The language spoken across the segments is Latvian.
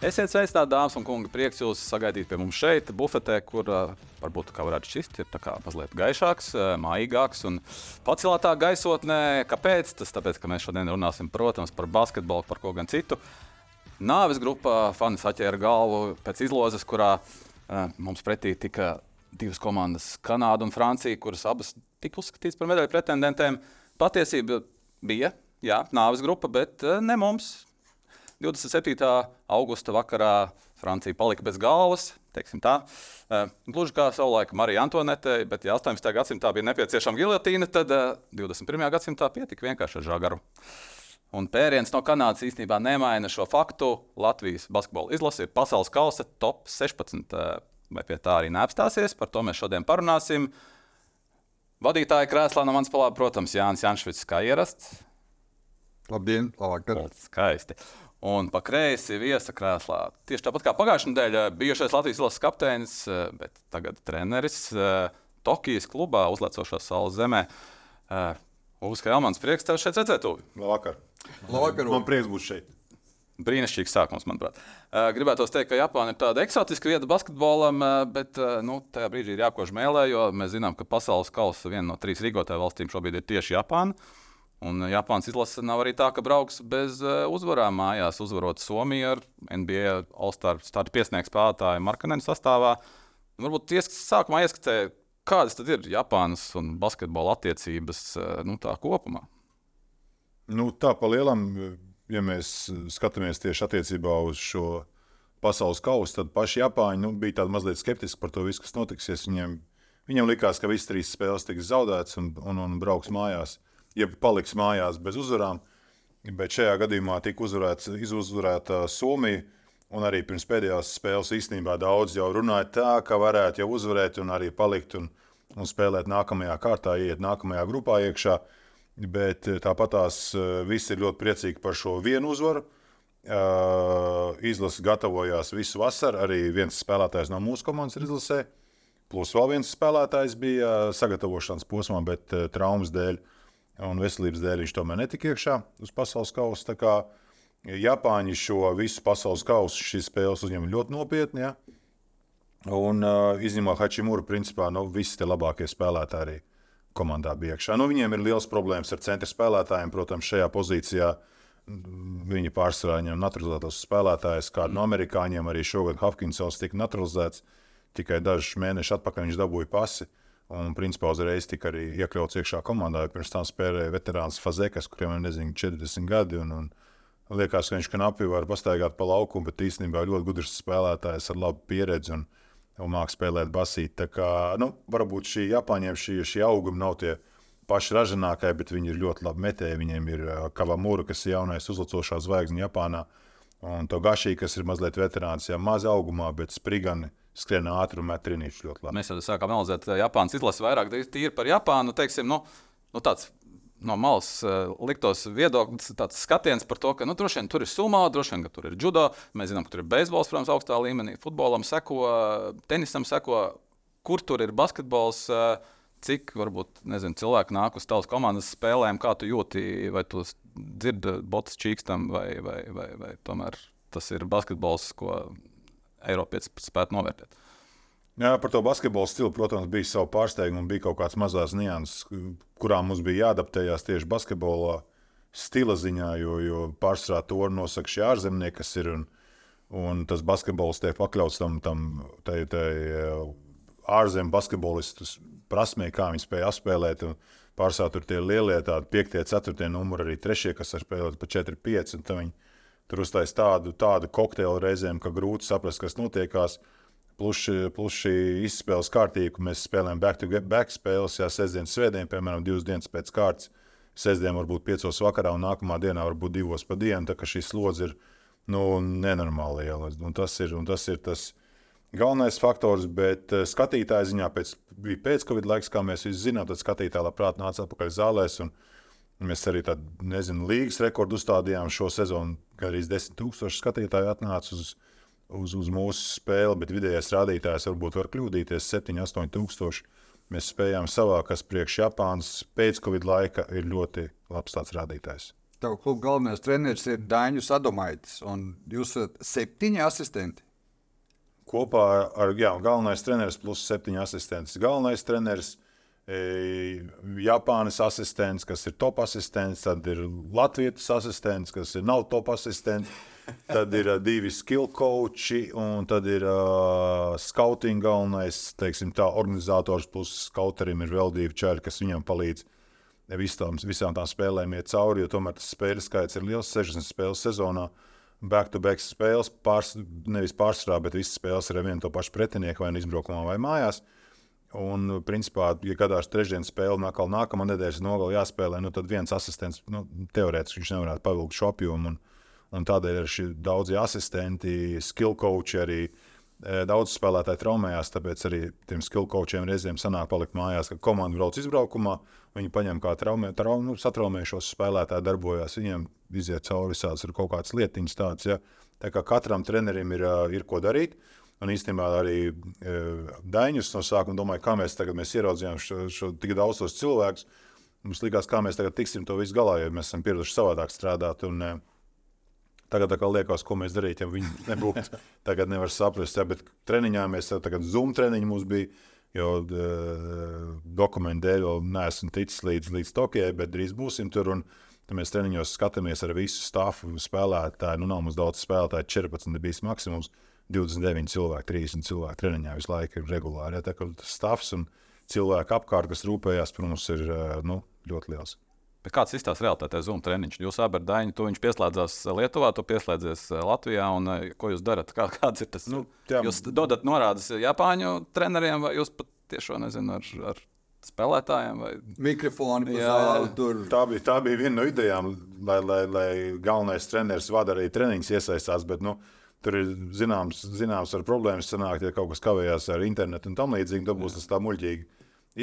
Esiet sveicināti, dāmas un kungi. Prieks jūs sagaidīt pie mums šeit, bufetē, kur uh, varbūt kā varētu šķist, ir mazliet gaišāks, uh, mājīgāks un pacelātāk gaisotnē. Kāpēc? Tas tāpēc, ka mēs šodien runāsim, protams, par basketbolu, par ko gan citu. Nāves grupā fani saķēra galvu pēc izlozes, kurā uh, mums pretī tika divas komandas, Kanāda un Francija, kuras abas tika uzskatītas par medaļu pretendentiem. Patiesība bija, jā, nāves grupa, bet ne mums 27. augusta vakarā Francija palika bez galvas. Uh, gluži kā savulaik Marija Antonete, bet ja 18. gadsimtā bija nepieciešama gilotīna, tad uh, eh, 21. gadsimtā pietika vienkārši ar žagaru. Un pēriens no Kanādas īstenībā nemaina šo faktu. Latvijas basketbola izlase ir pasaules kausa top 16. Uh, vai pie tā arī neapstāsies? Par to mēs šodien parunāsim. Vadītāja krēslā no manas palādes, protams, Jānis Janšvits, kā ierasts. Labdien, labvakar. Skaisti un pa kreisi viesa krēslā. Tieši tāpat kā pagājušajā nedēļā bijušais Latvijas lases kapteinis, eh, bet tagad treneris eh, Tokijas klubā uzlecošā saules zemē. Eh, Ulas Kalmans, prieks tev šeit redzēt. Labvakar. Labvakar. Man prieks būt šeit. Brīnišķīgs sākums, manuprāt. Gribētu teikt, ka Japāna ir tāda eksotiska vieta basketbolam, bet nu, tajā brīdī ir jākož mēlē, jo mēs zinām, ka pasaules kausa viena no trīs rīkotāju valstīm šobrīd ir tieši Japāna. Un Japānas izlase nav arī tā, ka brauks bez uh, uzvarām mājās, uzvarot Somiju ar NBA All-Star starta piesniegts spēlētāju Markanenu sastāvā. Varbūt sākumā ieskatīt, kādas tad ir Japānas un basketbola attiecības uh, nu, tā kopumā. Nu, tā pa lielam, ja mēs skatāmies tieši attiecībā uz šo pasaules kausu, tad paši Japāņi nu, bija mazliet skeptiski par to visu, kas notiksies. Viņiem, viņiem likās, ka visas trīs spēles tiks zaudētas un, un, un brauks mājās. Uh, ja paliks mājās bez uzvarām. Bet šajā gadījumā tika uzvarēts, izuzvarēta Somija. Un arī pirms pēdējās spēles īstenībā daudz jau runāja tā, ka varētu jau uzvarēt un arī palikt un, un spēlēt nākamajā kārtā, iet nākamajā grupā iekšā. Bet eh, tāpat tās eh, visi ir ļoti priecīgi par šo vienu uzvaru. Uh, izlase gatavojās visu vasaru. Arī viens spēlētājs no mūsu komandas ir izlasē. Plus vēl viens spēlētājs bija sagatavošanās posmā, bet traumas dēļ uh, un veselības dēļ viņš tomēr netika iekšā uz pasaules kausa. Japāņi šo visu pasaules kausu, šīs spēles uzņem ļoti nopietni. Ja? Un uh, izņemot Hačimūru, principā nu, visi tie labākie spēlētāji arī komandā bija iekšā. Nu, viņiem ir liels problēmas ar centra spēlētājiem. Protams, šajā pozīcijā viņi pārsvarā ņem naturalizētos spēlētājus. Kādu no amerikāņiem arī šogad Hopkinsons tika naturalizēts. Tikai dažus mēnešus atpakaļ viņš dabūja pasi. Uh, Un, principā, uzreiz tika arī iekļauts iekšā komandā. Pirms tam spēlēja veterāns Fazekas, kuriem ir nezinu, 40 gadi. Un, un liekas, ka viņš knapi var pastaigāt pa laukumu, bet īstenībā ļoti gudrs spēlētājs ar labu pieredzi un, un mākslinieks spēlēt basīt. Tā kā, nu, varbūt šī Japāņiem šī, šī auguma nav tie paši ražīgākie, bet viņi ir ļoti labi metēji. Viņiem ir Kavamura, kas ir jaunais uzlacošā zvaigzne Japānā, un Togashi, kas ir mazliet veterāns, jau maz augumā, bet sprigani skrien ātri un met trīnīšu ļoti labi. Mēs jau sākām analizēt eh, Japānas izlasi vairāk tīri par Japānu. Teiksim, nu, nu tāds, no malas uh, liktos viedoklis, tāds skatiens par to, ka nu, droši vien tur ir sumā, droši vien tur ir judo. Mēs zinām, ka tur ir beisbols, protams, augstā līmenī, futbolam seko, tenisam seko, kur tur ir basketbols. Uh, cik varbūt nezinu, cilvēki nāk uz tavas komandas spēlēm, kā tu jūti, vai tu dzirdi botus čīkstam, vai, vai, vai, vai tomēr tas ir basketbols, ko Eiropietis spētu novērtēt. Jā, par to basketbolu stilu, protams, bija savu pārsteigumu. Bija kaut kāds mazs nianses, kurām mums bija jāadaptējās tieši basketbolā stila ziņā, jo, jo pārsvarā to nosaka šie ārzemnieki, kas ir. Un, un tas basketbols tiek pakļauts tam, tam tai, tai, ārzemju basketbolistu prasmē, kā viņi spēja apspēlēt. Pārsvarā tur tie lielie, tādi 5, 4 numuri, arī 3, kas var spēlēt pa 4, 5. Tur uztais tādu, tādu kokteili reizēm, ka grūti saprast, kas notiekās. Plus, plus šī izspēles kārtība, ka mēs spēlējam back-to-back spēles, jā, sestdien, svētdien, piemēram, divas dienas pēc kārtas. Sestdien varbūt piecos vakarā, un nākamā dienā varbūt divos pa dienu. Tā kā šis slodzi ir nu, nenormāli liela. Un tas ir, un tas ir tas galvenais faktors, bet eh, skatītāja ziņā pēc, bija pēc-covid laiks, kā mēs visi zinām, tad skatītāji labprāt nāca atpakaļ zālēs. Un, Mēs arī tādu, nezinu, līgas rekordu uzstādījām šo sezonu. Gan arī 10,000 skatītāju atnāca uz, uz, uz mūsu spēli, bet vidējais rādītājs varbūt var kļūdīties 7, 8,000. Mēs spējām savā, kas priekš Japānas pēc Covid laika ir ļoti labs tāds rādītājs. Tev kluba galvenais treneris ir Dainis Adomaitis, un jūs esat septiņi asistenti. Kopā ar jā, galvenais treneris plus septiņi asistenti. Galvenais treneris, e, Japānas asistents, kas ir top asistents, tad ir Latvijas asistents, kas ir nav top asistents. Tad ir uh, divi skill coachi, un tad ir uh, scouting galvenais, teiksim, tā organizators, plus scouterim ir vēl divi čeri, kas viņam palīdz visām, visām tām spēlēm iet cauri, jo tomēr tas spēļu skaits ir liels, 60 spēles sezonā. Back-to-back spēles, pārs, nevis pārsvarā, bet visas spēles ir ar vienu to pašu pretinieku, vai nu izbraukumā, vai mājās. Un, principā, ja gadās trešdienas spēle, un atkal nākamā nedēļas nogalē jāspēlē, nu, tad viens asistents nu, teorētiski viņš nevarētu pavilkt šo apjomu. Un, un tādēļ ir daudzi asistenti, skill coachi arī. e, Daudz spēlētāji traumējās, tāpēc arī tiem skill coachiem reizēm sanāk palikt mājās, ka komanda brauc izbraukumā. Viņi paņem kā traumē, traum, nu, satraumējušos spēlētāji, darbojas. Viņiem iziet cauri visādas kaut kādas lietiņas tādas. Ja? Tā kā katram trenerim ir, ā, ir ko darīt. Un īstenībā arī e, Daņus no sākuma domāja, kā mēs tagad mēs ieraudzījām šo, šo tik daudz tos cilvēkus. Mums likās, kā mēs tagad tiksim to visu galā, jo mēs esam pieraduši savādāk strādāt. Un, e, Tagad kā liekas, ko mēs darītu, ja viņi nebūtu. Tagad nevar saprast, ja, bet treniņā mēs tagad Zoom treniņi mums bija. Jo uh, dokumentu dēļ vēl neesmu ticis līdz, līdz Tokijai, bet drīz būsim tur. Un, tad mēs treniņos skatāmies ar visu stāfu spēlētāju. Nu, nav mums daudz spēlētāju, 14 bija maksimums. 29 cilvēki, 30 cilvēki treniņā visu laiku ir regulāri. Ja, tā kā tas stāvs un cilvēki apkārt, kas rūpējās par mums, ir uh, nu, ļoti liels. Bet kāds izstāsta realitātē Zoom treniņš? Jūs abi ar Dainu, to viņš pieslēdzās Lietuvā, to pieslēdzies Latvijā. Un, ko jūs darat? Kā, kāds ir tas? Nu, jā. jūs dodat norādes Japāņu treneriem, vai jūs pat tiešām nezinu, ar, ar spēlētājiem? Vai... Mikrofoni pa Jā, zāli tur. Tā bija, tā bija viena no idejām, lai, lai, lai galvenais treneris vada arī treniņus iesaistās. Bet, nu, tur ir zināms, zināms ar problēmas sanākt, ja kaut kas kavējās ar internetu un tam līdzīgi. Tad būs tas tā muļķīgi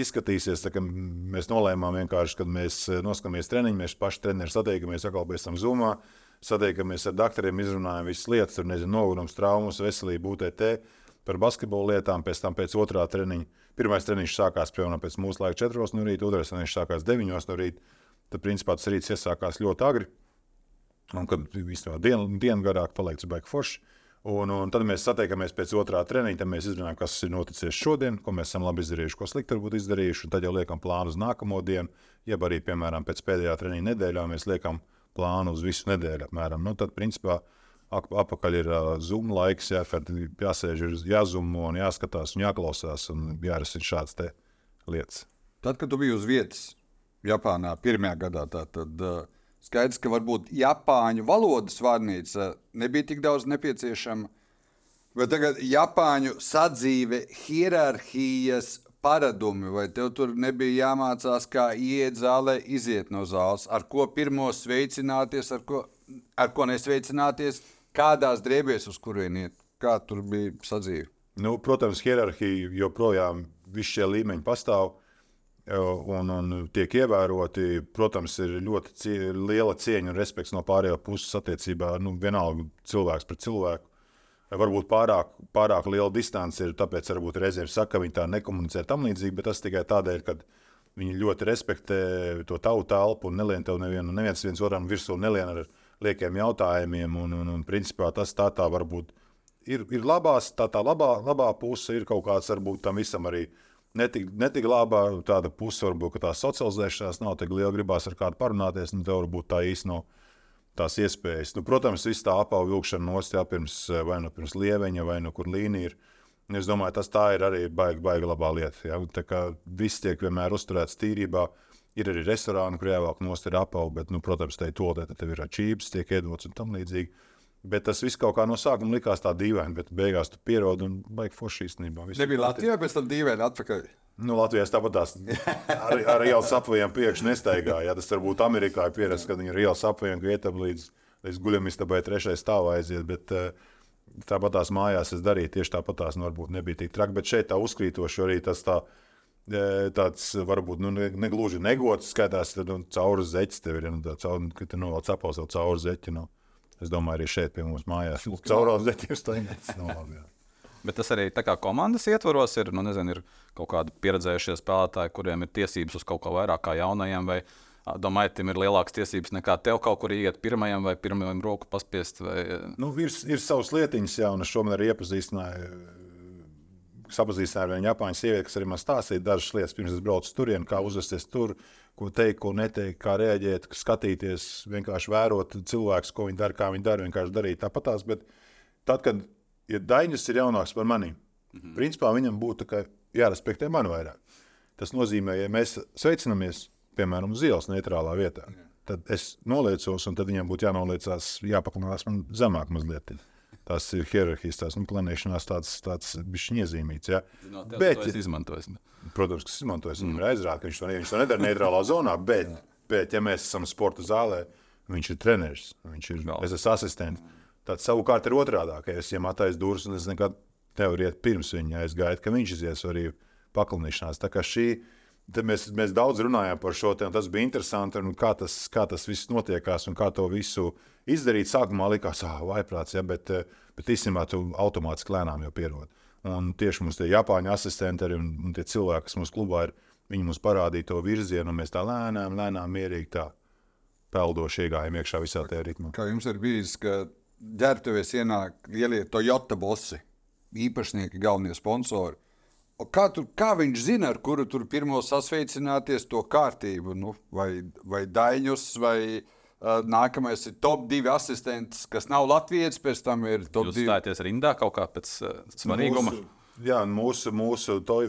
izskatīsies. Tā, mēs nolēmām vienkārši, kad mēs eh, noskatāmies treniņu, mēs paši treneri satiekamies, atkal pēc tam zumā. Satiekamies ar doktoriem, izrunājam visas lietas, tur nezinu, nogurums, traumas, veselību, UTT, par basketbolu lietām, pēc tam pēc otrā treniņa. Pirmais treniņš sākās piemēram pēc mūsu laika 4 no rīta, otrais treniņš sākās 9 no rīta. Tad, principā, tas rīts iesākās ļoti agri. Un, kad īstenībā dienu, dienu garāk paliek tas beigas forši. Un, un tad mēs satiekamies pēc otrā treniņa, tad mēs izrunājam, kas ir noticis šodien, ko mēs esam labi izdarījuši, ko slikti varbūt izdarījuši. Tad jau liekam plānu uz nākamo dienu, jeb arī, piemēram, pēc pēdējā treniņa nedēļā mēs liekam plānu uz visu nedēļu. Apmēram. Nu, tad, principā, ap, apakaļ ir uh, zoom laiks, jāfer, jāsēž, jāzumo un jāskatās un jāklausās un jārisina šādas lietas. Tad, kad tu biji uz vietas Japānā pirmajā gadā, tā, tad uh, skaidrs, ka varbūt Japāņu valodas vārnīca nebija tik daudz nepieciešama. Bet tagad Japāņu sadzīve, hierarhijas paradumi, vai tev tur nebija jāmācās, kā iet zālē, iziet no zāles, ar ko pirmo sveicināties, ar ko, ar ko nesveicināties, kādās drēbēs, uz kurien iet, kā tur bija sadzīve. Nu, protams, hierarhija joprojām visi šie līmeņi pastāv un, un tiek ievēroti. Protams, ir ļoti cie, liela cieņa un respekts no pārējā puses attiecībā. Nu, vienalga cilvēks pret cilvēku. Varbūt pārāk, pārāk liela distance ir, tāpēc varbūt reizēm saka, ka viņi tā nekomunicē tam līdzīgi, bet tas tikai tādēļ, ka viņi ļoti respektē to tautu telpu un nelien tev nevienu, neviens viens otram virsū nelien ar liekiem jautājumiem. Un, un, un principā tas tā tā varbūt ir, ir labās, tā tā labā, labā puse ir kaut kāds varbūt tam visam arī netik, netik labā. Tāda puse varbūt, ka tā socializēšanās nav tik liela, gribās ar kādu parunāties, un tev varbūt tā īsti nav tās iespējas. Nu, protams, viss tā apavu vilkšana nost jā, pirms, vai nu pirms lieveņa, vai nu kur līnija ir. Es domāju, tas tā ir arī baigi, baigi labā lieta. Ja? Tā kā viss tiek vienmēr uzturēts tīrībā. Ir arī restorāni, kur jāvelk nost ir apavu, bet, nu, protams, te ir to, tad tev ir čības, tiek iedots un tam līdzīgi. Bet tas viss kaut kā no sākuma likās tā dīvaini, bet beigās tu pierodi un baigi forši īstenībā. Viss Nebija Latvijā, pēc tam dīvaini atpakaļ. Nu, Latvijā tāpat tās ar, ar ielas apvējiem priekšā nestaigā. Jā, tas varbūt Amerikā ir pierasts, kad viņi ir ielas apvējiem, ka ietam līdz, līdz guļamistabai trešais stāvā aiziet. Bet, eh, Tāpat tās mājās es darīju tieši tāpat tās, nu, varbūt nebija tik traki, bet šeit tā uzkrītoši arī tas tā, eh, tāds varbūt nu, ne- negluži negods skaitās, tad nu, cauri zeķis tev ir, nu, tā cauri, kad tu novelc jau cauri zeķi. Nu. Es domāju, arī šeit pie mums mājās. Labi, jā. Bet tas arī tā kā komandas ietvaros ir, nu, nezinu, ir kaut kādi pieredzējušie spēlētāji, kuriem ir tiesības uz kaut ko vairāk kā jaunajiem, vai Domāju, tam ir lielākas tiesības nekā tev kaut kur iet pirmajam vai pirmajam roku paspiest. Vai... Nu, ir, ir savas lietiņas, jā, un es šomēr iepazīstināju. Sapazīstināju ar vienu Japāņu sievieti, kas arī man stāstīja dažas lietas, pirms es braucu turien, kā uzvesties tur, ko teikt, ko neteikt, kā rēģēt, skatīties, vienkārši vērot cilvēkus, ko viņi dara, kā viņi dara, vienkārši darīt tāpatās. Bet tad, kad ja Dainis ir jaunāks par mani, mm -hmm. principā viņam būtu jārespektē man vairāk. Tas nozīmē, ja mēs sveicinamies, piemēram, uz ielas neitrālā vietā, Jā. tad es noliecos, un tad viņam būtu jānoliecās, jāpaklinās man zemāk mazliet. Tas ir hierarhijas, tās nu, planēšanās, tāds, tāds bišķiņ iezīmīts. Ja? Zinot, bet, es izmantoju. Protams, ka es izmantoju. Viņam mm. ir aizrādīts, ka viņš to, viņš to nedara neitrālā zonā, bet, bet, ja mēs esam sporta zālē, viņš ir treneris, viņš ir, es esmu asistents. Tad savukārt ir otrādi, ka es viņam attaisnu durvis, un es nekad nevaru iet pirms viņa. Gaidu, ka viņš izies arī paklinīšanās. Tā kā šī ir Mēs, mēs daudz runājām par šo tēmu. Tas bija interesanti, kā tas, kā tas viss notiekās un kā to visu izdarīt. Sākumā likās, ah, vaiprāts, ja, bet, bet īstenībā tu automātiski lēnām jau pierodi. Un tieši mums tie Japāņu asistenti un, un tie cilvēki, kas mums klubā ir, viņi mums parādīja to virzienu, un mēs tā lēnām, lēnām, mierīgi tā peldoši iegājām iekšā visā tajā ritmā. Kā jums ir bijis, ka ģērbtuvēs ienāk lielie Toyota bosi, īpašnieki, galvenie sponsori? Kā, tu, kā viņš zina, ar kuru tur pirmo sasveicināties, to kārtību? Nu, vai, vai Daņus, vai uh, nākamais ir top divi asistents, kas nav Latvijas, pēc tam ir top Jūs divi. Jūs stājaties rindā kaut kā pēc uh, svarīguma? Mūsu, jā, mūsu, mūsu to,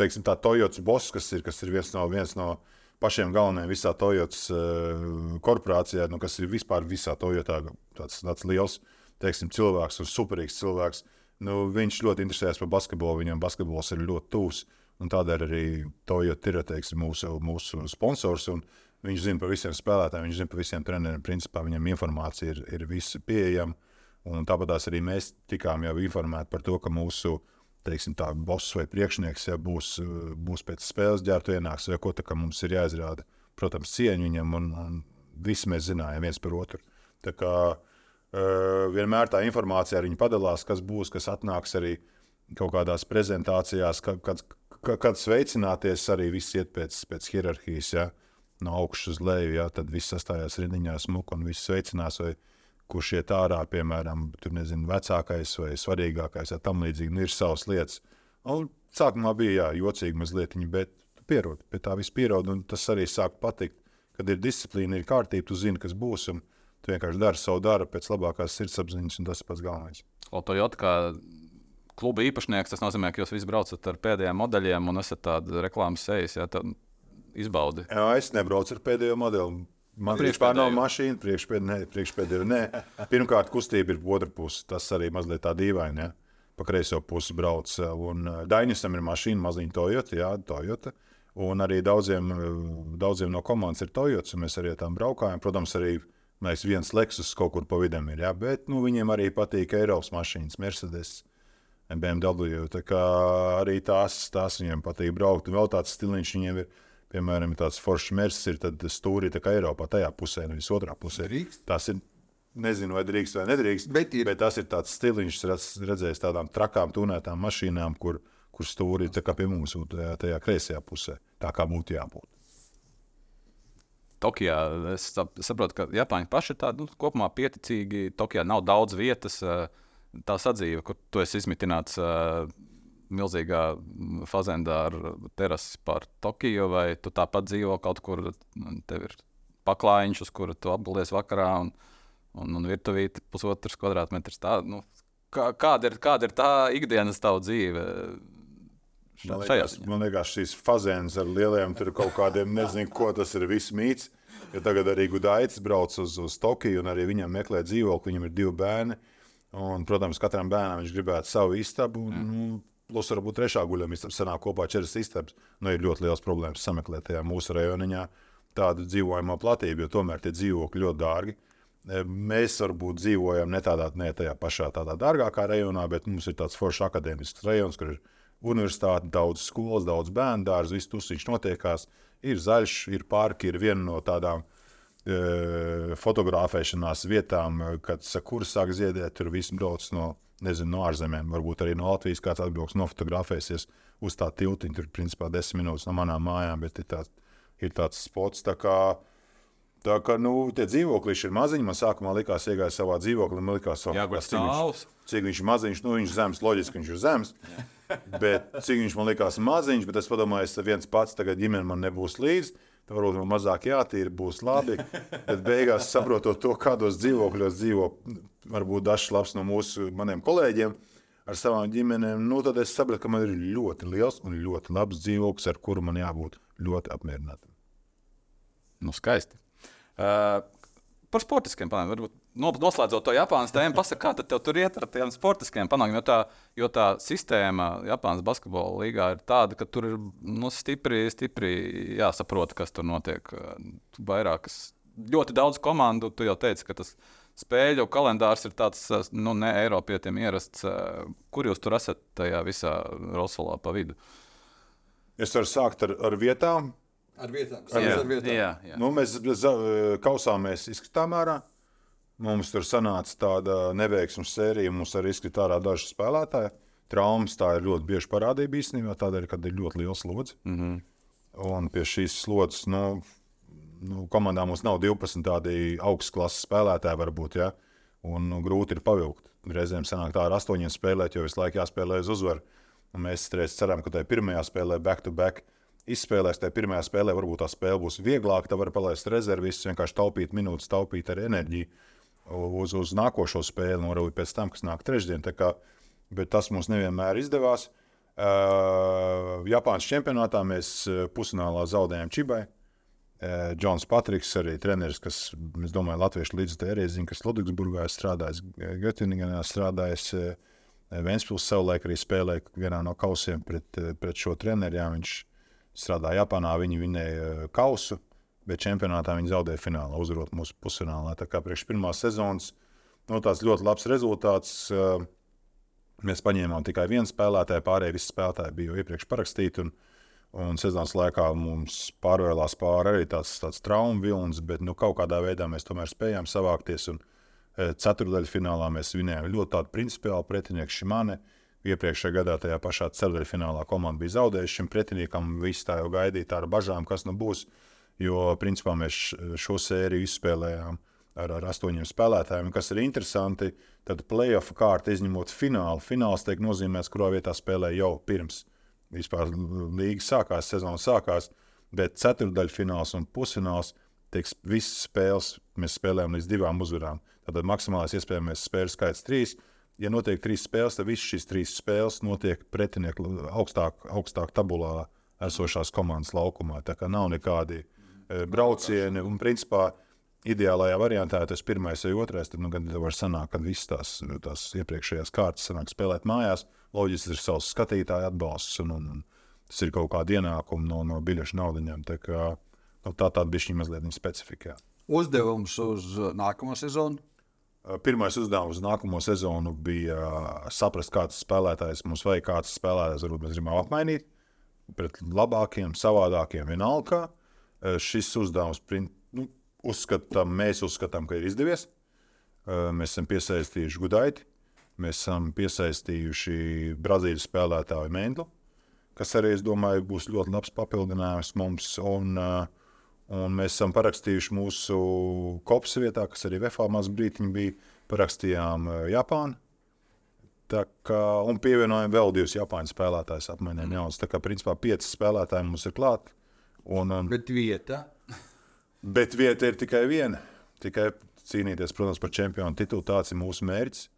teiksim, tā Toyotas boss, kas ir, kas ir viens, no, viens no pašiem galvenajiem visā Toyotas uh, korporācijā, nu, kas ir vispār visā Toyotā tāds, tāds liels teiksim, cilvēks un superīgs cilvēks. Uh, Nu, viņš ļoti interesējas par basketbolu, viņam basketbols ir ļoti tūs. Tādēļ arī Toyota ir teiksim, mūsu, mūsu sponsors. Viņš zina par visiem spēlētājiem, viņš zina par visiem treneriem. Principā viņam informācija ir, ir visa pieejama. Tāpat arī mēs tikām jau informēti par to, ka mūsu teiksim, tā, boss vai priekšnieks ja, būs, būs pēc spēles ģērbta ienāks, vai ko tā mums ir jāizrāda. Protams, cieņa viņam, un, un visi mēs zinājām viens par otru. Tā kā Uh, vienmēr tā informācija ar viņu padalās, kas būs, kas atnāks arī kaut kādās prezentācijās, kad, kad, kad sveicināties, arī viss iet pēc, pēc hierarhijas, ja? No augšas uz leju. Ja? Tad viss sastājās rindiņā, smuka un viss sveicinās. Vai, kurš iet ārā, piemēram, tur nezinu, vecākais vai svarīgākais, ja tam līdzīgi nu, ir savas lietas. Un sākumā bija jā, jocīgi mazliet, bet tu pierodi pie tā viss pierodi, un tas arī sāk patikt, kad ir disciplīna, ir kārtība, tu zini, kas būs. Un, Tu vienkārši dari savu darbu pēc labākās sirdsapziņas, un tas ir pats galvenais. O Toyota kā kluba īpašnieks, tas nozīmē, ka jūs visi braucat ar pēdējiem modeļiem un esat tāda reklāmas sejas. Ja, izbaudi. Jā, es nebraucu ar pēdējo modeli. Man vispār nav mašīna, priekšpēdējā. Nē, Pirmkārt, kustība ir otra puse. Tas arī mazliet tā dīvaini. Ja? Pa kreiso pusi brauc. Un uh, Dainisam ir mašīna, maziņa Toyota. Jā, Toyota. Un arī daudziem, uh, daudziem no komandas ir Toyota. Mēs arī tam braukājam. Protams, arī Mēs viens Lexus kaut kur pa vidam ir, jā, bet nu, viņiem arī patīk Eiropas mašīnas, Mercedes, BMW. Tā kā arī tās, tās viņiem patīk braukt. Un vēl tāds stiliņš viņiem ir, piemēram, tāds foršs Mercedes, ir tad stūri Eiropā, tajā pusē, nevis otrā pusē. Drīkst? Tas ir, nezinu, vai drīkst vai nedrīkst, bet, ir. bet tas ir tāds stiliņš, redzējis tādām trakām, tunētām mašīnām, kur, kur stūri ir pie mums, tajā, tajā kreisajā pusē, tā kā būtu jābūt. Tokijā es saprotu, ka Japāņi paši ir tādi nu, kopumā pieticīgi. Tokijā nav daudz vietas, tā sadzīve, kur tu esi izmitināts milzīgā fazendā ar terasi pār Tokiju, vai tu tāpat dzīvo kaut kur, tev ir paklājiņš, uz kuru tu apguldies vakarā, un, un, un virtuvīte pusotrs kvadrātmetrs. Tā, nu, kā, kāda, ir, kāda ir tā ikdienas tava dzīve? Man liekas, man liekas, šīs fazēnas ar lieliem kaut kādiem, nezinu, ko tas ir, viss mīts. Jo tagad arī Gudaitis brauc uz, uz Tokiju, un arī viņam meklē dzīvokli. Viņam ir divi bērni. Un, protams, katram bērnam viņš gribētu savu istabu. Mm. Plus, varbūt trešā guļamā istaba sanāk kopā četras istabas. Nu, ir ļoti liels problēmas sameklēt tajā mūsu rajoniņā tādu dzīvojamo platību, jo tomēr tie dzīvokļi ļoti dārgi. E, mēs varbūt dzīvojam ne tādā, ne tajā pašā tādā dārgākā rajonā, bet mums ir tāds foršs akadēmisks rajons, kur ir universitāte, daudz skolas, daudz bērnu dārzu, viss tusiņš notiekās. Ir zaļš, ir parki, ir viena no tādām e, fotografēšanās vietām, kad sakura sāk ziedēt, tur viss brauc no, nezinu, no ārzemēm, varbūt arī no Latvijas kāds atbrauks, nofotografēsies uz tā tiltiņa, tur principā desmit minūtes no manām mājām, bet ir tāds ir tāds spots. Tā kā, tā kā nu, tie dzīvokļi ir maziņi. Man sākumā likās, iegāja savā dzīvoklī, man likās, oh, Jāguļ cik viņš- stāvs. Cik viņš ir maziņš, nu viņš ir zems, loģiski, ka viņš ir zems. Bet cik viņš man likās maziņš, bet es padomāju, ka viens pats tagad ģimene man nebūs līdzi. Tad varbūt man mazāk jātīra, būs labi. Bet beigās saprotot to, kādos dzīvokļos dzīvo varbūt dažs labs no mūsu maniem kolēģiem ar savām ģimenēm, nu, tad es sapratu, ka man ir ļoti liels un ļoti labs dzīvoklis, ar kuru man jābūt ļoti apmierinātam. Nu, skaisti. Uh, par sportiskiem panākumiem. Varbūt no- noslēdzot to Japānas tēmu, pasakā, kā tev tur iet ar tiem sportiskiem panākumiem. Jo tā, jo tā sistēma Japānas basketbola līgā ir tāda, ka tur ir nu, stipri, stipri jāsaprot, kas tur notiek. Vairākas, ļoti daudz komandu. Tu jau teici, ka tas spēļu kalendārs ir tāds nu, ne Eiropietiem ierasts. Kur jūs tur esat tajā visā Rosolā pa vidu? Es varu sākt ar, ar vietām. Ar vietām. Jā, Sāc ar vietām. jā, jā. Nu, mēs kausāmies izskatām ārā. Mums tur sanāca tāda neveiksmes sērija. Mums arī izkrita ārā daži spēlētāji. Traumas tā ir ļoti bieži parādība īstenībā, tādēļ, ka ir ļoti liels slodzi. Mm -hmm. Un pie šīs slodzes nu, nu, komandā mums nav 12 tādi augstas klases spēlētāji, varbūt. Ja? Un nu, grūti ir pavilkt. Reizēm sanāk tā ar astoņiem spēlēt, jo visu laiku jāspēlē uz uzvaru. Un mēs ceram, ka tajā pirmajā spēlē back-to-back izspēlēs. Tajā pirmajā spēlē varbūt tā spēle būs vieglāka. Tā var palaist rezervis, vienkārši taupīt minūtes, taupīt arī enerģiju uz, uz nākošo spēli, un arī pēc tam, kas nāk trešdien. Kā, bet tas mums nevienmēr izdevās. Uh, Japānas čempionātā mēs pusfinālā zaudējām Čibai. Uh, Džons Patriks, arī treneris, kas, es domāju, latviešu līdzekļu arī zina, kas Ludvigsburgā strādājis, Göttingenā strādājis. Uh, Vēnspils savulaik arī spēlēja vienā no kausiem pret, pret šo treneri. Jā, viņš strādāja Japānā, viņi vinēja uh, kausu, bet čempionātā viņi zaudēja finālā, uzvarot mūsu pusfinālā. Tā kā priekš pirmās sezonas nu, tāds ļoti labs rezultāts. Uh, Mēs paņēmām tikai vienu spēlētāju, pārējie visi spēlētāji bija jau iepriekš parakstīti. Un, un sezonas laikā mums pārvēlās pāri arī tāds, tāds traumu vilnis, bet nu, kaut kādā veidā mēs tomēr spējām savākties. Un, e, Ceturdaļā finālā mēs vinējām ļoti tādu principiālu pretinieku Šimane. Iepriekšējā gadā tajā pašā ceturdaļā finālā komanda bija zaudējusi šim pretiniekam. Visi tā jau gaidīja ar bažām, kas nu būs. Jo principā mēs šo sēriju izspēlējām ar, ar astoņiem spēlētājiem. Kas ir interesanti, tad playoff kārta izņemot finālu. Fināls tiek nozīmēts, kurā vietā spēlē jau pirms vispār līga sākās, sezona sākās. Bet ceturdaļfināls un pusfināls tiek visas spēles. Mēs spēlējam līdz divām uzvarām. Tad maksimālais iespējamais spēļu skaits trīs. Ja notiek trīs spēles, tad visas šīs trīs spēles notiek pretinieku augstāk, augstāk tabulā esošās komandas laukumā. Tā kā nav nekādi e, braucieni. Un, principā, ideālajā variantā, tas ir pirmais vai otrais, tad nu, gan var sanākt, ka visas tās, tās iepriekšējās kārtas sanāk spēlēt mājās. Loģiski ir savs skatītāju atbalsts, un, un, un tas ir kaut kāda ienākuma no, no biļešu naudiņām. Tā, kā, nu, tā tāda bija šī mazliet specifika. Uzdevums uz uh, nākamo sezonu. Pirmais uzdevums uz nākamo sezonu bija ā, saprast, kāds spēlētājs mums vajag, kāds spēlētājs varbūt mēs gribam apmainīt pret labākiem, savādākiem, vienalga. Ā, Šis uzdevums, nu, uzskatām, mēs uzskatām, ka ir izdevies. Mēs esam piesaistījuši Gudaiti, mēs esam piesaistījuši Brazīlijas spēlētāju Mendlu, kas arī, es domāju, būs ļoti labs papildinājums mums. Un, ā, Un mēs esam parakstījuši mūsu kopas vietā, kas arī VFā mazā brīdiņā bija. Parakstījām eh, Japānu. Tā kā, un pievienojām vēl divus Japāņu spēlētājus, apmainījām jaunus. Tā kā principā pieci spēlētāji mums ir klāti. Un, un, Bet vieta. bet vieta ir tikai viena. Tikai cīnīties, protams, par čempionu titulu. Tāds ir mūsu mērķis.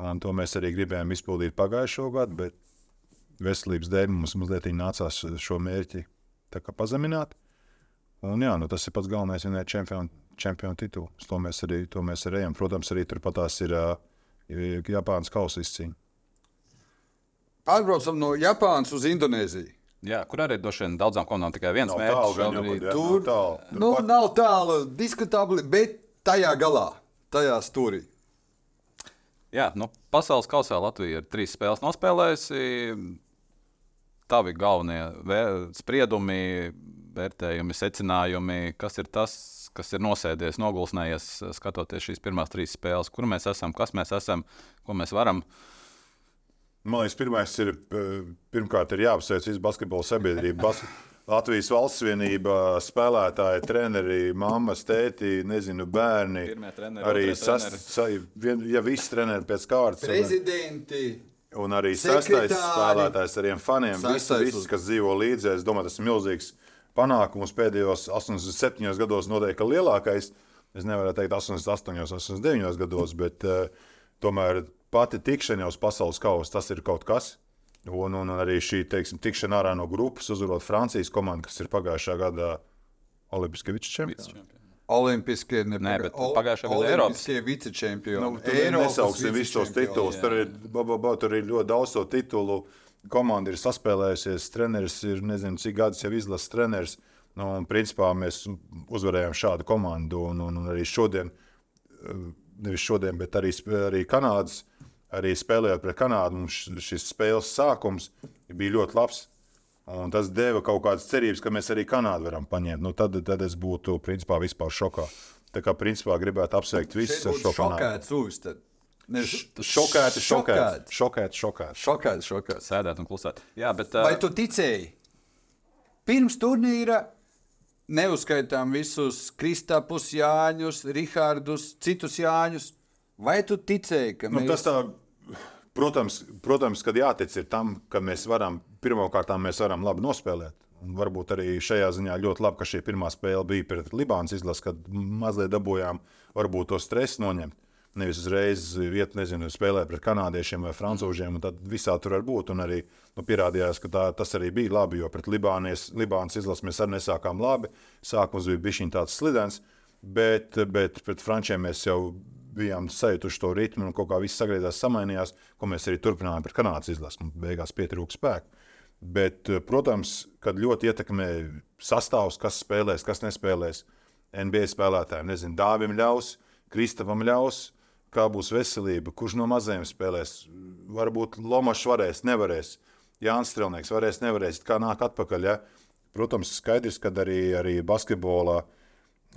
Un to mēs arī gribējām izpildīt pagājušo gadu, bet veselības dēļ mums mazliet nācās šo mērķi pazemināt. Un, jā, nu, tas ir pats galvenais, vienot čempionu, čempionu titulu. Uz To mēs arī, to mēs arī ejam. Protams, arī turpat tās ir uh, Japānas kausa izcīņa. Pārbraucam no Japānas uz Indonēziju. Jā, kur arī droši vien daudzām komandām tikai viens Nav mērķis. tālu, pat, jā, Tur- nav tālu. Nu, Turpat- nav tālu, diskutabli, bet tajā galā, tajā stūrī. Jā, nu, pasaules kausā Latvija ir trīs spēles nospēlējusi. Tavi galvenie vē- spriedumi, vērtējumi, secinājumi, kas ir tas, kas ir nosēdies, nogulsnējies, skatoties šīs pirmās trīs spēles, kur mēs esam, kas mēs esam, ko mēs varam. Man liekas, pirmais ir, eh, pirmkārt, ir jāapsveic visu basketbola sabiedrību. Bas Latvijas valsts vienība, spēlētāji, treneri, mammas, tēti, nezinu, bērni. Treneri, arī sas, sa, vien, ja visi treneri pēc kārtas. Un, Prezidenti. un arī sekretāri. sastais spēlētājs ar tiem faniem. Uz- kas dzīvo līdzi, es domāju, tas ir milzīgs panākums pēdējos 87 gados, noteikti lielākais. Es nevaru teikt 88, 89 gados, bet uh, tomēr pati uz pasaules kausa tas ir kaut kas. Un, un arī šī teiksim, tikšana ārā no grupas, uzvarot Francijas komandu, kas ir pagājušā gada Olimpiskā čempions. Olimpiskie, ne, Nē, bet pagājušā gada Eiropas. Olimpiskie vicečempioni. Nu, tur nesauksim visus tos titulus. Tur ir, ba, ba, ba, tur ir ļoti daudz to titulu. Komanda ir saspēlējusies, treneris ir nezinu, cik gadus jau izlases treneris. Nu, un, principā mēs uzvarējām šādu komandu. Un, un, un arī šodien, eh, nevis šodien, bet arī, arī Kanādas, arī spēlējot pret Kanādu, mums šis spēles sākums bija ļoti labs. Un tas deva kaut kādas cerības, ka mēs arī Kanādu varam paņemt. Nu, tad, tad es būtu principā vispār šokā. Tā kā principā gribētu apsveikt visus ar šo panākumu. Šokēts uz. Šokēti, šokēti, šokēti, šokēti. Šokēts, šokēts. Sēdēt un klusēt. Jā, bet. Vai Uh, tu ticēji? Pirms turnīra neuzskaitām visus Kristapus, Jāņus, Rihardus, citus Jāņus. Vai tu ticēji, ka Nu, mēs... tas tā, protams, protams, kad jātic ir tam, ka mēs varam, pirmkārt, mēs varam labi nospēlēt. Un varbūt arī šajā ziņā ļoti labi, ka šī pirmā spēle bija pret Libānas izlasi, kad mazliet dabūjām varbūt to stresu noņemt. Nevis uzreiz iet, nezinu, spēlēt pret kanādiešiem vai francūžiem, un tad visā tur var būt. Un arī nu, pierādījās, ka tā, tas arī bija labi, jo pret Libānies, Libānas izlasi mēs arī nesākām labi. Sākums bija bijis tāds slidens, bet, bet pret frančiem mēs jau bijām sajutuši to ritmu, un kaut kā viss sagriezās, samainījās, ko mēs arī turpinājām pret Kanādas izlasi. Mums beigās pietrūka spēka. Bet, protams, kad ļoti ietekmē sastāvs, kas spēlēs, kas nespēlēs. NBA spēlētājiem, nezinu, Dāvim ļaus, Kristavam ļaus, kā būs veselība, kurš no mazajiem spēlēs. Varbūt Lomačs varēs, nevarēs. Jānis Strelnieks varēs, nevarēs. Kā nāk atpakaļ. Ja? Protams, skaidrs, ka arī, arī basketbolā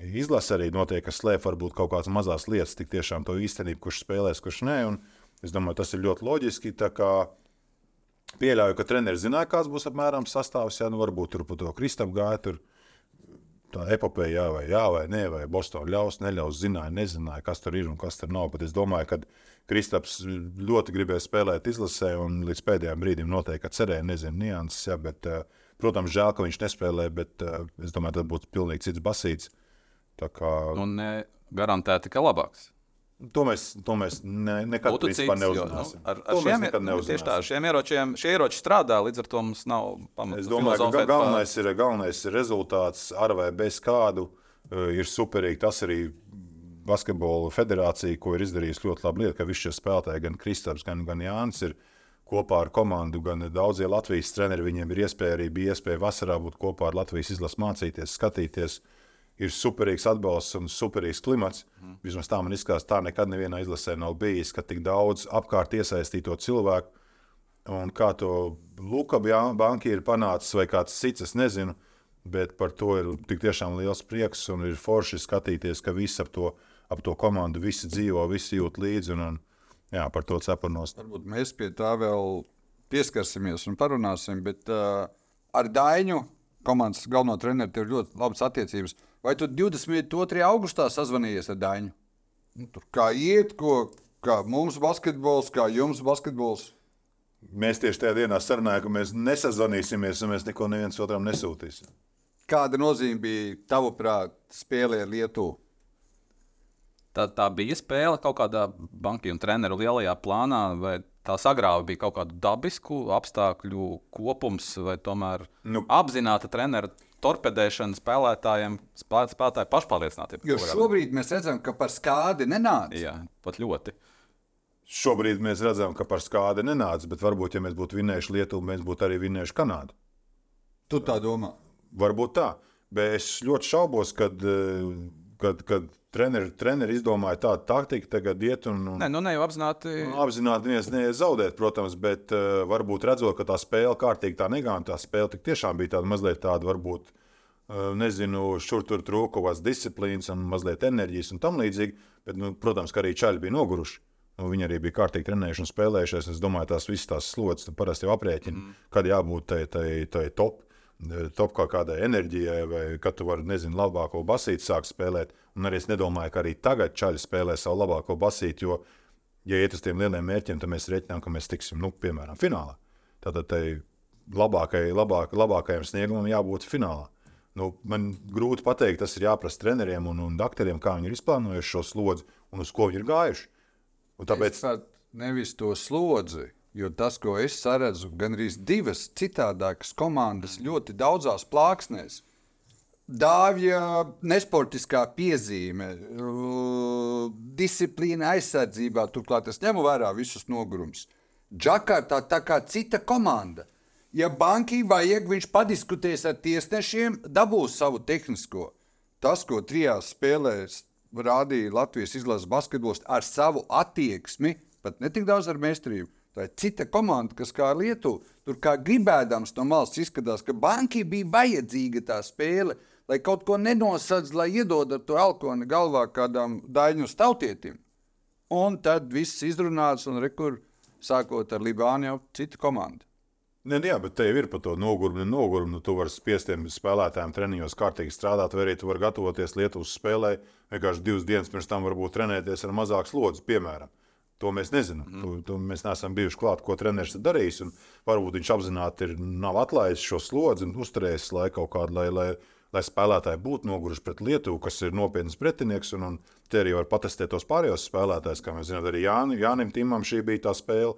izlase arī notiek, kas slēp varbūt kaut kādas mazas lietas, tik tiešām to īstenību, kurš spēlēs, kurš nē. Un es domāju, tas ir ļoti loģiski. Pieļauju, ka treneris zināja, kāds būs apmēram sastāvs. Jā, nu varbūt tur pa to Kristapu gāja. Tur tā epopeja, jā, vai, jā, vai nē, vai Bostonā ļaus, neļaus, zināja, nezināja, kas tur ir un kas tur nav. Bet es domāju, ka Kristaps ļoti gribēja spēlēt izlasē, un līdz pēdējiem brīdim noteikti cerēja, nezinu, nianses. Jā, bet, eh, protams, žēl, ka viņš nespēlē, bet eh, es domāju, tas būtu pilnīgi cits basīts. Kā, nu, ne, garantēti, ka labāks. To mēs, to mēs ne, nekad Būtu cits, jo, nu, neuzzināsim. ar, ar šiem, nu, tieši tā, neuzzināsim. ar šiem ieročiem, šie ieroči strādā, līdz ar to mums nav pamata. Es domāju, ka galvenais ir, galvenais ir rezultāts ar vai bez kādu. uh, Ir superīgi tas arī basketbola federācija, ko ir izdarījusi ļoti labi lieta, ka visi šie spēlētāji, gan Kristaps, gan, gan Jānis, ir kopā ar komandu, gan daudzie Latvijas treneri. Viņiem ir iespēja arī bija iespēja vasarā būt kopā ar Latvijas izlasu mācīties, skatīties. Ir superīgs atbalsts un superīgs klimats. Mm. Vismaz tā man izskatās, tā nekad nevienā izlasē nav bijis, ka tik daudz apkārt iesaistīto cilvēku Un kā to Luka banka ir panācis, vai kāds cits, es nezinu. Bet par to ir tiešām liels prieks un ir forši skatīties, ka visi ap to, ap to komandu visi dzīvo, visi jūt līdzi. Un, un, jā, par to cepanos. Varbūt mēs pie tā vēl pieskarsimies un parunāsim. Bet uh, ar Dainu, komandas galveno treneru, ir ļoti labas attiecības. Vai tu 22. augustā sazvanījies ar Dainu? Nu, tur kā iet, ko, kā mums basketbols, kā jums basketbols? Mēs tieši tajā dienā sarunājām, ka mēs nesazvanīsimies un mēs neko neviens otram nesūtīsim. Kāda nozīme bija tavuprāt spēlē ar Lietuvu? Tā, tā bija spēle kaut kādā banka un treneru lielajā plānā, vai tā sagrāva bija kaut kādu dabisku apstākļu kopums, vai tomēr nu, apzināta treneru torpedēšana spēlētājiem, spēlē, spēlētāju pašpārliecinātību. Jo šobrīd mēs redzam, ka par skādi nenāca. Jā, pat ļoti. Šobrīd mēs redzam, ka par skādi nenāca, bet varbūt, ja mēs būtu vinējuši Lietuvu, mēs būtu arī vinējuši Kanādu. Tu tā domā? Varbūt tā. Bet es ļoti šaubos, kad, eh, kad, kad treneri, treneri izdomāja tādu taktiku, tagad iet un, un Nē, nu ne jau apzināti. apzināti neviens nezaudēt, protams, bet uh, varbūt redzot, ka tā spēle kārtīgi tā negāja, tā spēle tiešām bija tāda mazliet tāda, varbūt, uh, nezinu, šur tur trūka kaut kādas disciplīnas un mazliet enerģijas un tam līdzīgi. Bet, nu, protams, ka arī čaļi bija noguruši. Nu, viņi arī bija kārtīgi trenējuši un spēlējušies. Es domāju, tās visas tās slodzes tu parasti jau aprēķina, mm. kad jābūt tai, tai, tai top. Top kaut kādai enerģijai, vai kad tu vari, nezinu, labāko basīti sākt spēlēt. Un arī es nedomāju, ka arī tagad čaļi spēlē savu labāko basīti, jo, ja iet uz tiem lieliem mērķiem, tad mēs reiķinām, ka mēs tiksim, nu, piemēram, finālā. Tātad tai labākai, labāk, labākajam sniegumam jābūt finālā. Nu, man grūti pateikt, tas ir jāprasa treneriem un, un doktoriem, kā viņi ir izplānojuši šo slodzi un uz ko viņi ir gājuši. Un tāpēc Es pat nevis to slodzi, jo tas, ko es saredzu, gan arī divas citādākas komandas ļoti daudzās plāksnēs. Dāvja nesportiskā piezīme, disciplīna aizsardzībā, turklāt es ņemu vērā visus nogurumus. Džakartā tā kā cita komanda. Ja bankai vajag, viņš padiskutēs ar tiesnešiem, dabūs savu tehnisko. Tas, ko trijās spēlēs rādīja Latvijas izlases basketbols ar savu attieksmi, pat ne tik daudz ar meistarību. Tā ir cita komanda, kas kā Lietuva, tur kā gribēdams no malas izskatās, ka bankai bija vajadzīga tā spēle, lai kaut ko nenosadz, lai iedod ar to elkoni galvā kādam daļņu tautietim. Un tad viss izrunāts, un rekur, sākot ar Libānu, jau cita komanda. Ne, jā, bet te jau ir par to nogurumu. nogurumu. Nu, tu vari spiest tiem spēlētājiem treniņos kārtīgi strādāt, vai arī tu vari gatavoties Lietuvas spēlē. Vienkārši divas dienas pirms tam varbūt trenēties ar mazāku slodzi, piemēram. To mēs nezinām. Mm. To, to mēs neesam bijuši klāt, ko treneris ir darījis. un Varbūt viņš apzināti ir, nav atlaidis šo slodzi un uzturējis laiku kaut kādu, lai, lai, lai spēlētāji būtu noguruši pret Lietuvu, kas ir nopietns pretinieks. Un, un te arī var patestēt tos pārējos spēlētājus. Kā mēs zinām, arī Jāni, Jānim Timam šī bija tā spēle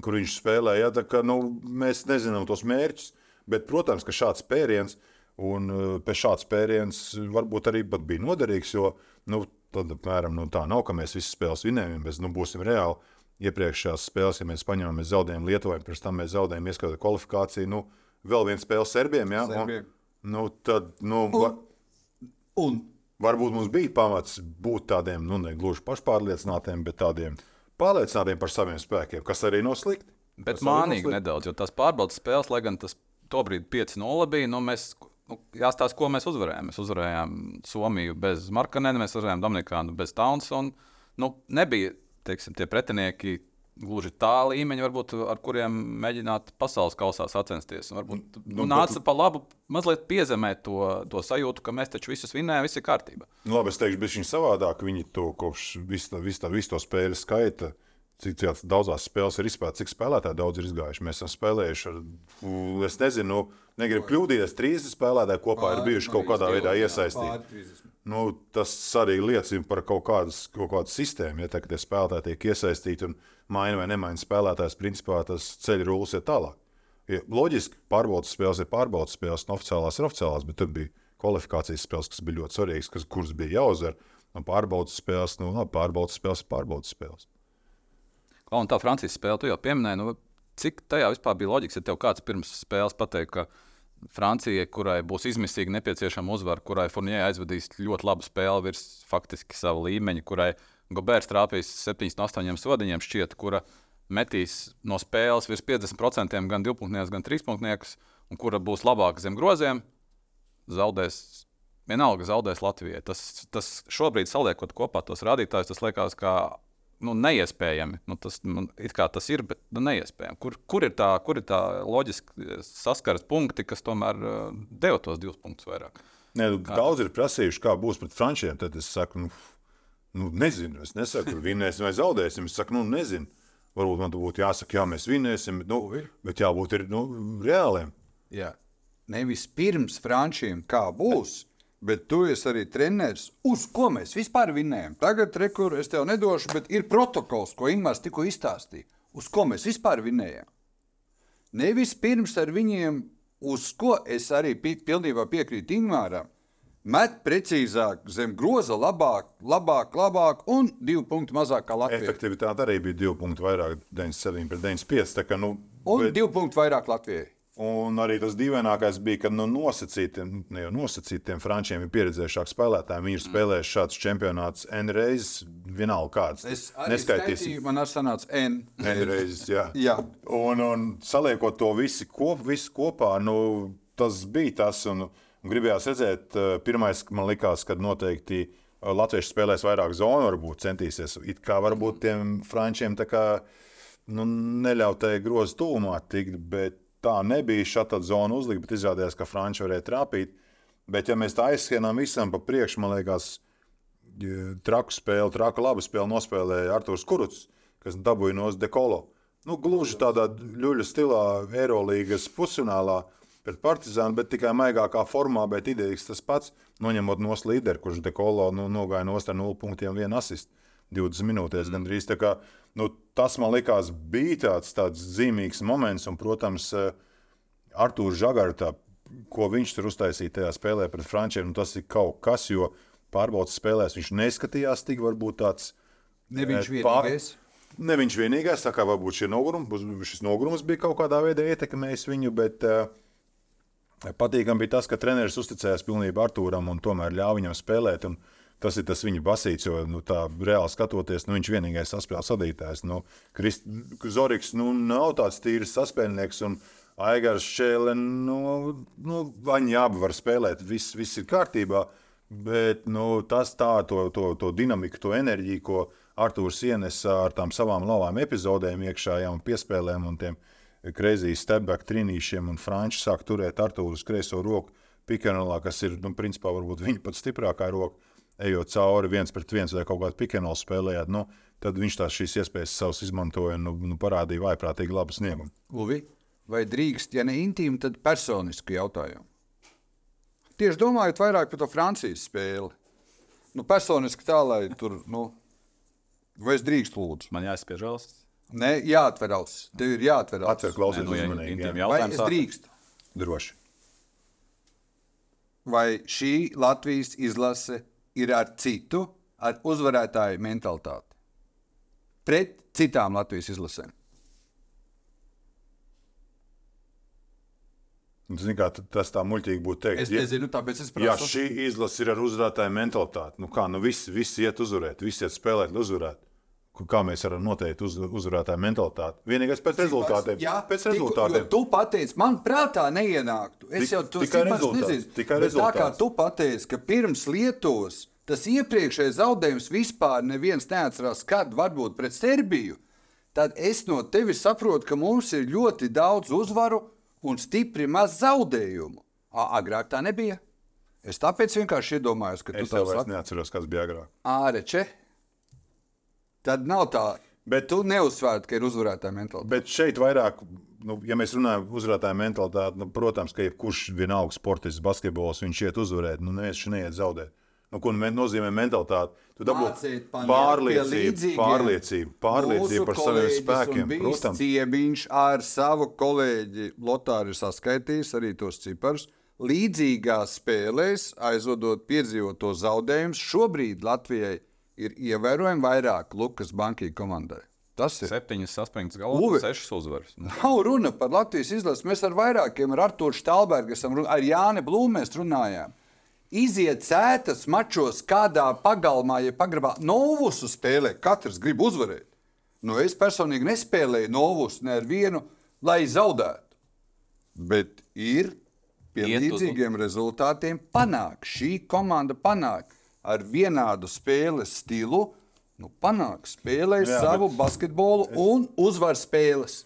kur viņš spēlēja. Ja, ka, nu, mēs nezinām tos mērķus, bet, protams, ka šāds pēriens un uh, pēc šāds pēriens varbūt arī bija noderīgs. Jo nu, tad, apmēram, nu, tā nav, ka mēs visas spēles vinējam, bet nu, būsim reāli. Iepriekšējās spēlēs, ja mēs paņēmām, mēs zaudējām Lietuvai, pirms tam mēs zaudējām ieskatu kvalifikāciju. Nu, vēl viena spēle Serbijam. Ja, Serbiem. un, nu, tad, nu, va, Un varbūt mums bija pamats būt tādiem, nu, ne gluži pašpārliecinātiem, bet tādiem pārliecinātiem par saviem spēkiem, kas arī nav slikti. Bet mānīgi nedaudz, jo tās pārbaudas spēles, lai gan tas tobrīd 5-0 bija, nu mēs, nu, jāstāsta, ko mēs uzvarējām. Mēs uzvarējām Somiju bez Markanena, mēs uzvarējām Dominikānu bez Townsona. Nu, nebija teiksim, tie pretinieki gluži tā līmeņa, varbūt, ar kuriem mēģināt pasaules kausā sacensties. Un Varbūt nu, Nu, nāca pa labu mazliet piezemēt to, to sajūtu, ka mēs taču visus vinnējam, viss ir kārtībā. Nu, labi, es teikšu, bet viņi savādāk. Viņi to kopš visu vis, vis to spēļu skaita. Cik cik daudzās spēlēs ir izspēlēts, cik spēlētāji daudz ir izgājuši. Mēs esam spēlējuši ar, es nezinu, negribu kļūdīties, 30 spēlētāji kopā ir bijuši kaut kādā veidā iesaistīti. Nu, tas arī liecina par kaut, kādas, kaut kādu sistēmu. Ja tā, tie spēlētāji tiek iesaistīti un maina vai nemaina spēlētājs, principā tas ceļš rullis ir tālāk. Ja, loģiski, pārbaudas spēles ir pārbaudas spēles, un oficiālās ir oficiālās, bet tur bija kvalifikācijas spēles, kas bija ļoti svarīgas, kas, kuras bija jāuzvar. Un pārbaudas spēles, nu, labi, pārbaudas spēles ir pārbaudas spēles. Klau, Un tā Francijas spēle, tu jau pieminēji, nu, cik tajā vispār bija loģiski, ja tev kāds pirms spēles pateica, ka Francijai, kurai būs izmisīgi nepieciešama uzvara, kurai Furnijai aizvadīs ļoti labu spēli virs faktiski sava līmeņa, kurai Gobērs trāpīs 7 no 8 sodiņiem, šķiet, kura metīs no spēles virs 50% gan divpunktniekus, gan trīspunktniekus, un kura būs labāka zem groziem, zaudēs. Vienalga zaudēs Latvijai. Tas, tas šobrīd, saliekot kopā tos rādītājus, tas liekas, kā nu, neiespējami. Nu, tas, nu, it kā tas ir, bet nu, neiespējami. Kur, kur ir tā, kur ir tā loģiski saskares punkti, kas tomēr uh, deva tos divus punktus vairāk? Ne, nu, daudz ir prasījuši, kā būs pret frančiem. Tad es saku, nu, nu nezinu. Es nesaku, vinnēsim vai zaudēsim. Es saku, nu, nezinu. Varbūt man būtu jāsaka, jā, mēs vinnēsim, bet, nu, bet jābūt ir, nu, reāliem. Jā. Nevis pirms frančiem, kā būs, bet tu esi arī treneris, uz ko mēs vispār vinnējam. Tagad, rekur, es tev nedošu, bet ir protokols, ko Ingūns tikko izstāstīja. Uz ko mēs vispār vinnējam? Nevis pirms ar viņiem, uz ko es arī pi pilnībā piekrītu Ingūram. Met precīzāk, zem groza, labāk, labāk, labāk un divu punktu mazāk kā Latvija. Efektivitāte arī bija divi punkti vairāk, 97 pret 95. Tā kā, nu, Un bet- divu punktu vairāk Latvijai. Un arī tas dīvainākais bija, ka nu, nosacītiem, ne nosacītiem frančiem ir pieredzējušāki spēlētāji. Viņi ir spēlējuši šādus čempionātus N reizes, vienalga kāds. Es arī Neskaitīsim. skaitīju, man arī sanāca N. N reizes, jā. Jā. Un, un saliekot to visu, kop, visu kopā, nu, tas bija tas. Un, un gribējās redzēt, eh, pirmais, man likās, kad noteikti eh, Latvieši spēlēs vairāk zonu, varbūt centīsies. It kā varbūt tiem frančiem tā kā nu, neļautai grozu tūmā tikt, bet tā nebija. Šāda zona uzlika, bet izrādījās, ka Franči varēja trāpīt. Bet, ja mēs tā aizskrējām visam pa priekšu, man liekas, traku spēli, traku labu spēli nospēlēja Arthurs Kuruts, kas dabūja no Dekolo. Nu, gluži tādā ļuļu stilā, Eirolandes pusfinālā pret Partizānu, bet tikai maigākā formā, bet idejas tas pats. Noņemot no līderi, kurš Dekolo nu, nogāja no 0 punktiem, 1 asistu 20 minūtēs. Mm. Gandrīz, kā, nu, tas man likās bija tāds, tāds zīmīgs moments, un, protams, Arthurs Žagarta, ko viņš tur uztaisīja tajā spēlē pret Frančiem, nu, tas ir kaut kas, jo pārbaudas spēlēs viņš neskatījās tik varbūt tāds. Ne viņš vienīgais. Pār... Ne viņš vienīgais, tā kā varbūt nogurums, šis nogurums bija kaut kādā veidā ietekmējis viņu, bet uh, patīkami bija tas, ka treneris uzticējās pilnībā Artūram un tomēr ļāva viņam spēlēt. Tas ir tas viņa basīts, jo nu, tā reāli skatoties, nu, viņš vienīgais saspēles vadītājs. Nu, Krist... Zorigs nu, nav tāds tīrs saspēlnieks. Aigars Šēle, nu, nu, viņi abi var spēlēt, viss, viss ir kārtībā. Bet nu, tas tā, to, to, to dinamiku, to enerģiju, ko Arthurs ienesa ar tām savām labām epizodēm, iekšējām piespēlēm un tiem kreizijas stepback trīnīšiem, un Frančs sāk turēt Arthuru uz kreiso roku pikanolā, kas ir, nu, principā, varbūt viņa pats stiprākā roka, ejot cauri viens pret viens vai kaut kādu pikanolu spēlējot. Nu, tad viņš tās šīs iespējas savas izmantoja un nu, nu, parādīja vaiprātīgi labu sniegumu. Uvi, vai drīkst, ja ne intīmi, tad personisku jautājumu? Tieši domājot vairāk par to Francijas spēli. Nu, personiski tā, lai tur, nu, Vai es drīkstu lūdzu? Man jāspiež valsts. Nē, jāatver ausis. Tev ir jāatver ausis. Atver klausies nu, ja uzmanīgi. jā. Vai jautājums es drīkstu? Droši. Vai šī Latvijas izlase ir ar citu, ar uzvarētāju mentalitāti? Pret citām Latvijas izlasēm. Zini, kā, t- tas tā muļķīgi būtu teikt. Es nezinu, tāpēc es Jā, prasu. šī izlase ir ar uzvarētāju mentalitāti. Nu kā, nu visi, visi iet uzvarēt, visi iet spēlēt, lai uzvarētu. Ku- Kā mēs varam noteikt uz, uzvarētāju mentalitāti? Vienīgais pēc rezultātiem. Jā, pēc rezultātiem. jo Tu pateici, man prātā neienāktu. Es Tik- jau to rezultāts, nezinu. tikai Bet Tā kā rezultāts. tu pateici, ka pirms Lietuvas tas iepriekšējais zaudējums vispār neviens neatcerās, kad varbūt pret Serbiju, tad es no tevis saprotu, ka mums ir ļoti daudz uzvaru un stipri maz zaudējumu. A, agrāk tā nebija. Es tāpēc vienkārši iedomājos, ka tu Es tā jau vairs saki. neatceros, kas bija agrāk. Āreče. Tad nav tā. Bet tu neuzsvērti, ka ir uzvarētāja mentalitāte. Bet šeit vairāk, nu, ja mēs runājam par uzvarētāju mentalitāti, nu, protams, ka jebkurš vienalga sportists, basketbols, viņš iet uzvarēt, nu, neviens šeit neiet zaudēt. Nu, ko nozīmē mentalitāte? Tu dabū Mācīt paniet pie pārliecību, pārliecību, pārliecību par saviem spēkiem. Protams, Ciemiņš ar savu kolēģi Lotāru ir saskaitījis arī tos ciparus. Līdzīgās spēlēs, aizvadot piedzīvoto zaudējumus, šobrīd Latvijai ir ievērojami vairāk Lukas Bankas komandai. Tas ir. Septiņas saspringtas Uvi. galvas, sešas uzvaras. Nav runa par Latvijas izlasi. Mēs ar vairākiem, ar esam run- ar Jāni Blūmu mēs runājām. Iziet cētas mačos kādā pagalmā, ja pagrabā Novusu spēlē. Katrs grib uzvarēt. Nu, es personīgi nespēlēju Novusu ne ar vienu, lai zaudētu. Bet ir pie Iet uz- līdzīgiem rezultātiem panāk. Šī komanda panāk ar vienādu spēles stilu. Nu, panāk, spēlē Jā, savu basketbolu un uzvar spēles.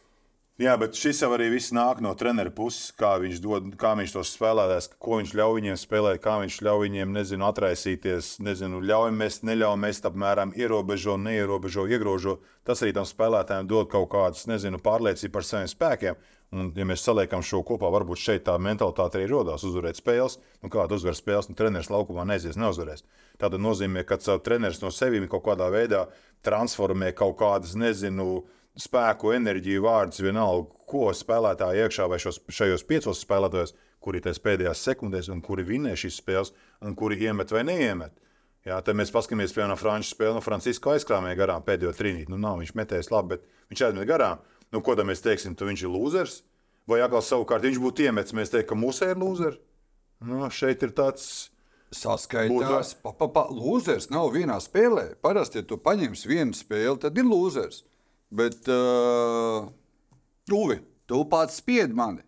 Jā, bet šis jau arī viss nāk no treneru puses, kā viņš, dod, kā viņš tos spēlētājs, ko viņš ļauj viņiem spēlēt, kā viņš ļauj viņiem, nezinu, atraisīties, nezinu, ļauj mest, neļauj mest, apmēram ierobežo, neierobežo, iegrožo. Tas arī tam spēlētājiem dod kaut kādas, nezinu, pārliecību par saviem spēkiem. Un, ja mēs saliekam šo kopā, varbūt šeit tā mentalitāte arī radās uzvarēt spēles. Nu, kāda uzvar spēles, nu, treneris laukumā neaizies, neuzvarēs. Tā nozīmē, ka treneris no sevis kaut kādā veidā transformē kaut kādas, nezinu, spēku, enerģiju, vārdus, vienalga, ko spēlētāji iekšā vai šos, šajos piecos spēlētājos, kuri tajās pēdējās sekundēs, un kuri vinē šīs spēles, un kuri iemet vai neiemet. Jā, tad mēs paskatāmies, piemēram, no Frančijas spēles. No Franciska aizkrāmēja garām pēdējo trīnīti. Nu, nav viņš metējis labi, bet viņš aizmet garām. Nu, ko tad mēs teiksim, tu viņš ir lūzers? Vai atkal savukārt viņš būtu iemetis, mēs teiktu, ka mūsu ir lūzers? Nu, šeit ir tāds. Saskaitās, pa, pa, pa, lūzers nav vienā spēlē. Parasti, ja tu paņemsi vienu spēli, tad ir lūzers. Bet, uh, Uvi, tu pats spied mani.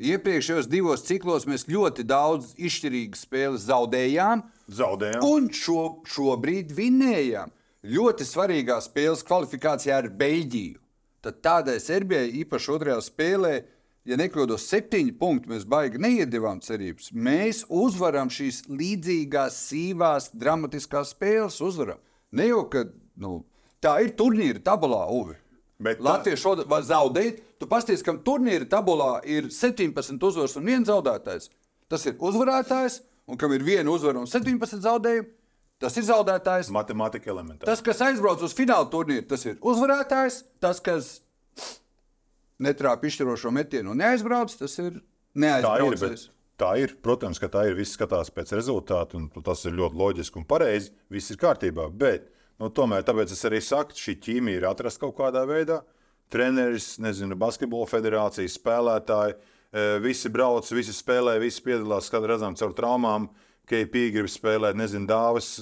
Iepriekšējos divos ciklos mēs ļoti daudz izšķirīgas spēles zaudējām, Zaudējām. un šo, šobrīd vinējām. Ļoti svarīgā spēles kvalifikācijā ar Beļģiju. Tad tādai Serbijai, īpaši otrajā spēlē, ja nekļūdos, septiņi punkti. Mēs baigi neiedavām cerības. Mēs uzvaram šīs līdzīgās, sīvās, dramatiskās spēles. Uzvaram. Ne jau, ka nu, tā ir turnīra tabulā, Uvi. Bet tā- Latvija šodien var zaudēt. Tu pasties, ka turnīra tabulā ir 17 uzvaras un viens zaudētājs. Tas ir uzvarētājs, un kam ir viena uzvara un 17 zaudējumi, tas ir zaudētājs. Matemātika elementāra. Tas, kas aizbrauc uz fināla turnīru, tas ir uzvarētājs. Tas, kas netrāpa izšķirošo metienu un neaizbrauc, tas ir Tā ir, neaizbraucis. bet tā ir. Protams, ka tā ir. Viss skatās pēc rezultātu, un tas ir ļoti loģiski un pareizi. Viss ir kārtībā. Bet, nu, tomēr, tāpēc es arī saku, šī ķīmija ir atrasta kaut kādā veidā. Treneris, nezinu, basketbola federācijas spēlētāji, eh, visi brauc, visi spēlē, visi piedalās, kad redzam caur traumām. KP grib spēlēt, nezinu, Dāvis,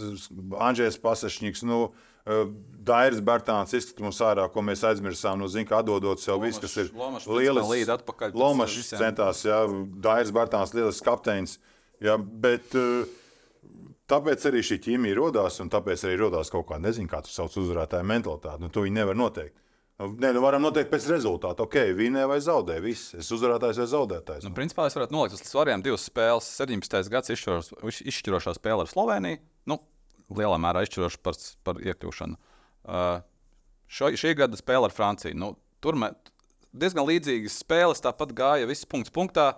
Anģēns Pasašņiks. Nu, eh, Dairis Bērtāns izskatās mums ārā, ko mēs aizmirsām. Nu, zin, atdodot sev visu, kas ir Lomašs pēc Lomašs centās, jā, Dairis Bērtāns, lielisks kapteinis. Jā, bet eh, tāpēc arī šī ķīmija radās, un tāpēc arī radās kaut kāda, nezinu, kā tu sauc uzvarētāju mentalitāti. Nu, to viņi nevar noteikt. Nu, Nē, nu varam noteikt pēc rezultāta. Ok, vinē vai zaudē. Viss. Es uzvarētājs vai zaudētājs. Nu, principā es varētu nolikt uz svariem divas spēles. 17. gads izšķiros, izšķirošā spēle ar Sloveniju. Nu, lielā mērā izšķiroša par, par iekļūšanu. Uh, šo, šī gada spēle ar Franciju. Nu, tur mē, diezgan līdzīgas spēles, tāpat gāja viss punkts punktā.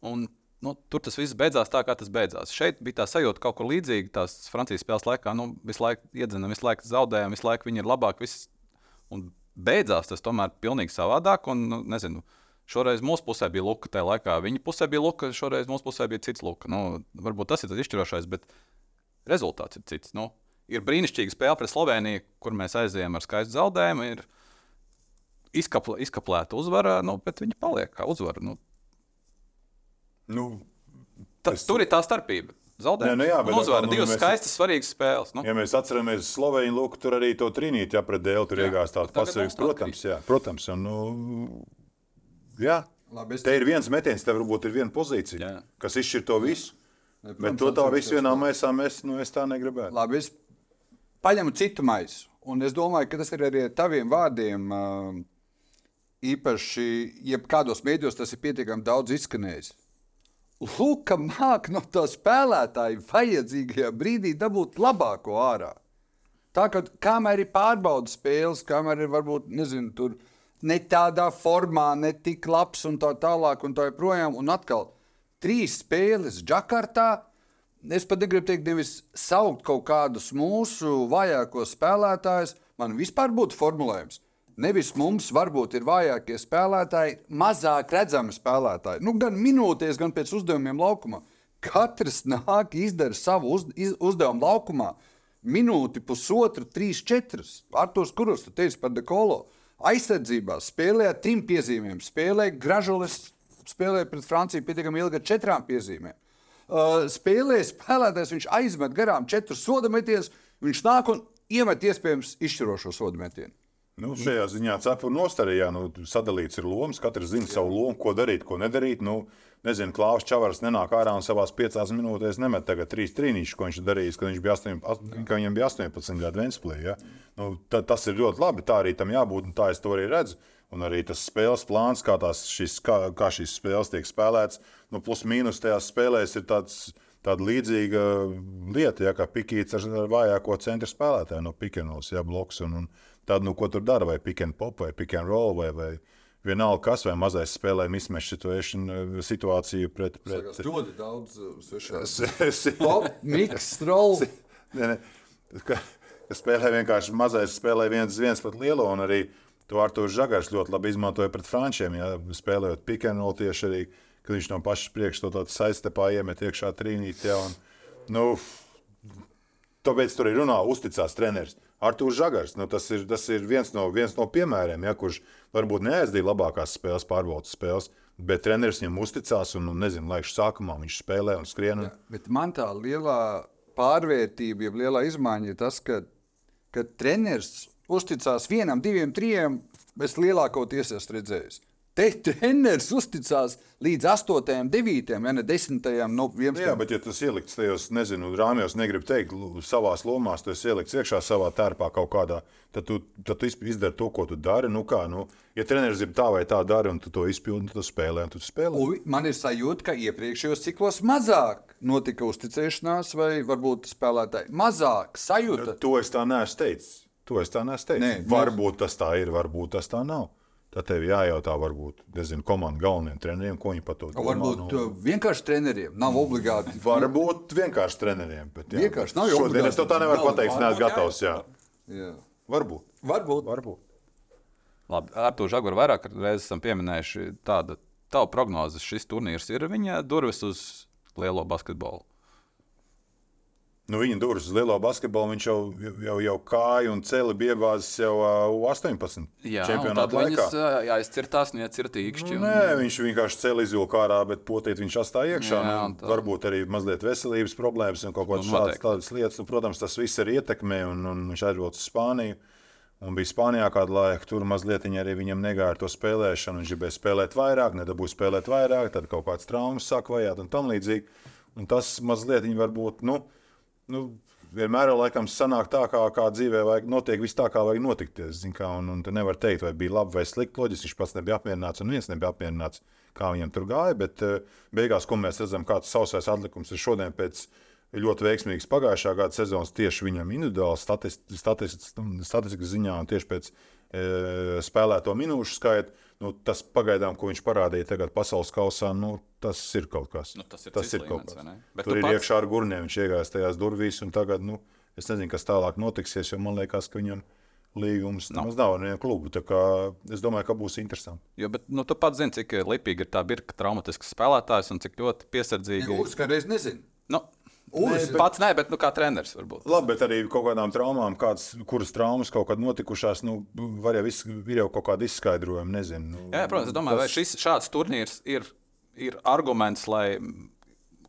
Un, nu, tur tas viss beidzās tā, kā tas beidzās. Šeit bija tā sajūta kaut kur līdzīga. Tās Francijas spēles laikā nu, visu laiku iedzinām, visu laiku zaudējām, visu laiku viņi ir labāki. Viss, un beidzās tas tomēr pilnīgi savādāk. Un, nu, nezinu, šoreiz mūsu pusē bija luka, tajā laikā viņa pusē bija luka, šoreiz mūsu pusē bija cits luka. Nu, varbūt tas ir tas izšķirošais, bet rezultāts ir cits. Nu, ir brīnišķīga spēle pret Sloveniju, kur mēs aizējām ar skaistu zaudējumu. Ir izkapla, izkaplēta uzvara, nu, bet viņi paliek kā uzvara. Nu, Nu, tas, Es- tur ir tā starpība. Zaudējums Nē, nu jā, bet un uzvara. nu, Divas mēs- skaistas, svarīgas spēles. Nu. Ja mēs atceramies Sloveniju, lūk, tur arī to trīnīti, ja pret dēlu tur Jā, iegājās tāds mums Protams, jā, protams. Un, nu, jā. Labi, Te ir viens metiens, tev varbūt ir viena pozīcija, Jā. kas izšķir to visu. Ne, Bet protams, to tā visu vienā maisā mēs, nu, es tā negribētu. Labi, es paņemu citu maisu. Un es domāju, ka tas ir arī ar taviem vārdiem. Īpaši, jebkādos mēdījos tas ir pietiekami daudz izskanējis. Kā māk no tā spēlētāja vajadzīgajā brīdī dabūt labāko ārā. Tā kā kamēr ir pārbaudas spēles, kamēr ir varbūt nezinu, tur ne tādā formā, ne tik labs un tā tālāk, un tā joprojām. Un atkal trīs spēles Džakartā. Es pat negribu teikt, nevis saukt kaut kādus mūsu vājākos spēlētājus. Man vispār būtu formulējums. Nevis mums varbūt ir vājākie spēlētāji, mazāk redzami spēlētāji. Nu, gan minūtēs, gan pēc uzdevumiem laukumā. Katrs nāk, izdara savu uz, iz, uzdevumu laukumā. Minūti, pusotru, trīs, četras. Arthurs Kurus, tu teici par dekolo. Aizsardzībā spēlēja ar trim piezīmēm. Spēlēja Gražulis, spēlēja pret Franciju pietiekami ilgi ar četrām piezīmēm. Uh, spēlēja spēlētājs, viņš aizmet garām četrus soda metienus, viņš nāk un iemet iespējams izšķirošo soda metienu. Nu, šajā ziņā cepura nostājā nu, sadalīts ir lomas. Katrs zina savu lomu, ko darīt, ko nedarīt. Nu, nezinu, Klaus Čavars nenāk ārā un savā piecās minūtēs nemet tagad trīs trīnīšus, ko viņš darījis, kad viņš bija 18, ka viņam bija 18 gadu Ventspilī. Ja? Nu, ta, tas ir ļoti labi, tā arī tam jābūt, un tā es to arī redzu. Un arī tas spēles plāns, kā, tās, šis, kā, kā šīs spēles tiek spēlētas, nu, plus mīnus tajās spēlēs ir tāds. Tāda līdzīga lieta, ja, kā pikīts ar vājāko centra spēlētāju no pikenos, ja bloks. Un, un tad, nu, ko tur dara, vai pick and pop, vai pick and roll, vai, vai vienalga kas, vai mazais spēlē situation, eh, situāciju pret. pret ļoti daudz svešās. Es- es- Pop, mix, roll. Nē, nē, ka, ka spēlē vienkārši mazais, spēlē viens, viens pret lielo. un Arī to Artur Zagars ļoti labi izmantoja pret frančiem. Ja, spēlējot pikēnu tieši arī, kad viņš no pašas tādu saistepā iemet iekšā trīnītē. Un, nu, Tāpēc tur ir runā, uzticās treneris. Arthurs Zagars, nu, tas, ir, tas ir viens no, viens no piemēriem, ja, kurš varbūt neaizdīja labākās spēles, pārbaudas spēles, bet treneris viņam uzticās un, nu, nezinu, laikš sākumā viņš spēlē un skrien. Un, Bet man tā lielā pārvērtība, jeb lielā izmaiņa ir tas, ka, ka treneris uzticās vienam, diviem, trim. Es lielākoties esmu redzējis. Te treneris uzticās līdz 8, 9, ja ne 10, no 11. Jā, bet ja tas ielikts tajos, nezinu, rāmjos, negribu teikt, savā lomā, esi ielikts iekšā savā tērpā kaut kādā, tad tu, tad tu izdari to, ko tu dari. Nu, kā, nu, ja treneris grib tā vai tā dara, un tu to izpildi, tad tu spēlē, un tu spēlē. Un man ir sajūta, ka iepriekšējos ciklos mazāk notika uzticēšanās, vai varbūt spēlētāji mazāk sajūta. To es tā neesmu teicis. To es tā neesmu teicis. Nē, varbūt tas tā ir, varbūt tas tā nav. Tad tev jājautā, varbūt, nezinu, komandas galvenajiem treneriem, ko viņi par to domā. Varbūt nu, uh, vienkārši treneriem nav obligāti. varbūt vienkārši treneriem. Bet, jā, Vienkārši nav jau Šodien obligāti. es to tā nevaru Nav- pateikt, es neesmu gatavs. Jā. Jā. Varbūt. Varbūt. varbūt. Labi, ar to žagaru vairāk reizes esam pieminējuši tādu tavu prognozi. Šis turnīrs ir viņa durvis uz lielo basketbolu. Nu, viņa durvis uz lielo basketbolu, viņš jau, jau, jau kāju un celi bija iebāzis jau uh, 18. Jā, un čempionāta laikā. viņas ā, jāizcirtās, neatcirta īkšķi. Nu, un- nē, viņš vienkārši cēlīja izvilku ārā, bet potīt viņš atstāja iekšā. Jā, Jā, un nu, tā- varbūt arī mazliet veselības problēmas un kaut kādas Nu, noteikti. tādas lietas. Nu, protams, tas viss arī ietekmē, un, un viņš aizbrauca uz Spāniju. Un bija Spānijā kādu laiku, tur mazliet arī viņam negāja ar to spēlēšanu. Viņš gribēja spēlēt vairāk, nedabūja spēlēt vairāk, tad kaut kādas traumas sāk vajāt un tam līdzīgi. Un tas mazliet viņa varbūt, nu, nu vienmēr jau laikam sanāk tā, kā, kā dzīvē vajag, notiek viss tā, kā vajag notikties. Kā, un, un tu nevar teikt, vai bija labi vai slikti. Loģiski, viņš pats nebija apmierināts, un viens nebija apmierināts, kā viņam tur gāja. Bet uh, beigās, ko mēs redzam, kāds sausais atlikums ir šodien pēc ļoti veiksmīgas pagājušā gada sezonas tieši viņam individuāli statistikas statist, statistik ziņā un tieši pēc e, spēlēto minūšu skaita. Nu, tas pagaidām, ko viņš parādīja tagad pasaules kausā, nu, tas ir kaut kas. Nu, tas ir tas ir kaut kas. ne? Bet Tur tu ir pats- iekšā ar gurniem, viņš iegājās tajās durvīs, un tagad, nu, es nezinu, kas tālāk notiksies, jo man liekas, ka viņam līgums Nav. nemaz nav ar vienu klubu. Es domāju, ka būs interesanti. Jo, bet, nu, tu pats zini, cik lipīgi ir tā birka traumatisks spēlētājs un cik ļoti piesardzīgi. Jūs kādreiz nezināt. Nu, Uz, Nē, pats nē, bet nu, kā treneris varbūt. Labi, bet arī kaut kādām traumām, kādas, kuras traumas kaut kad notikušās, nu, var jau viss, ir jau kaut kāda izskaidrojuma, nezinu. Nu, Jā, protams, es domāju, vai šis šāds turnīrs ir, ir arguments, lai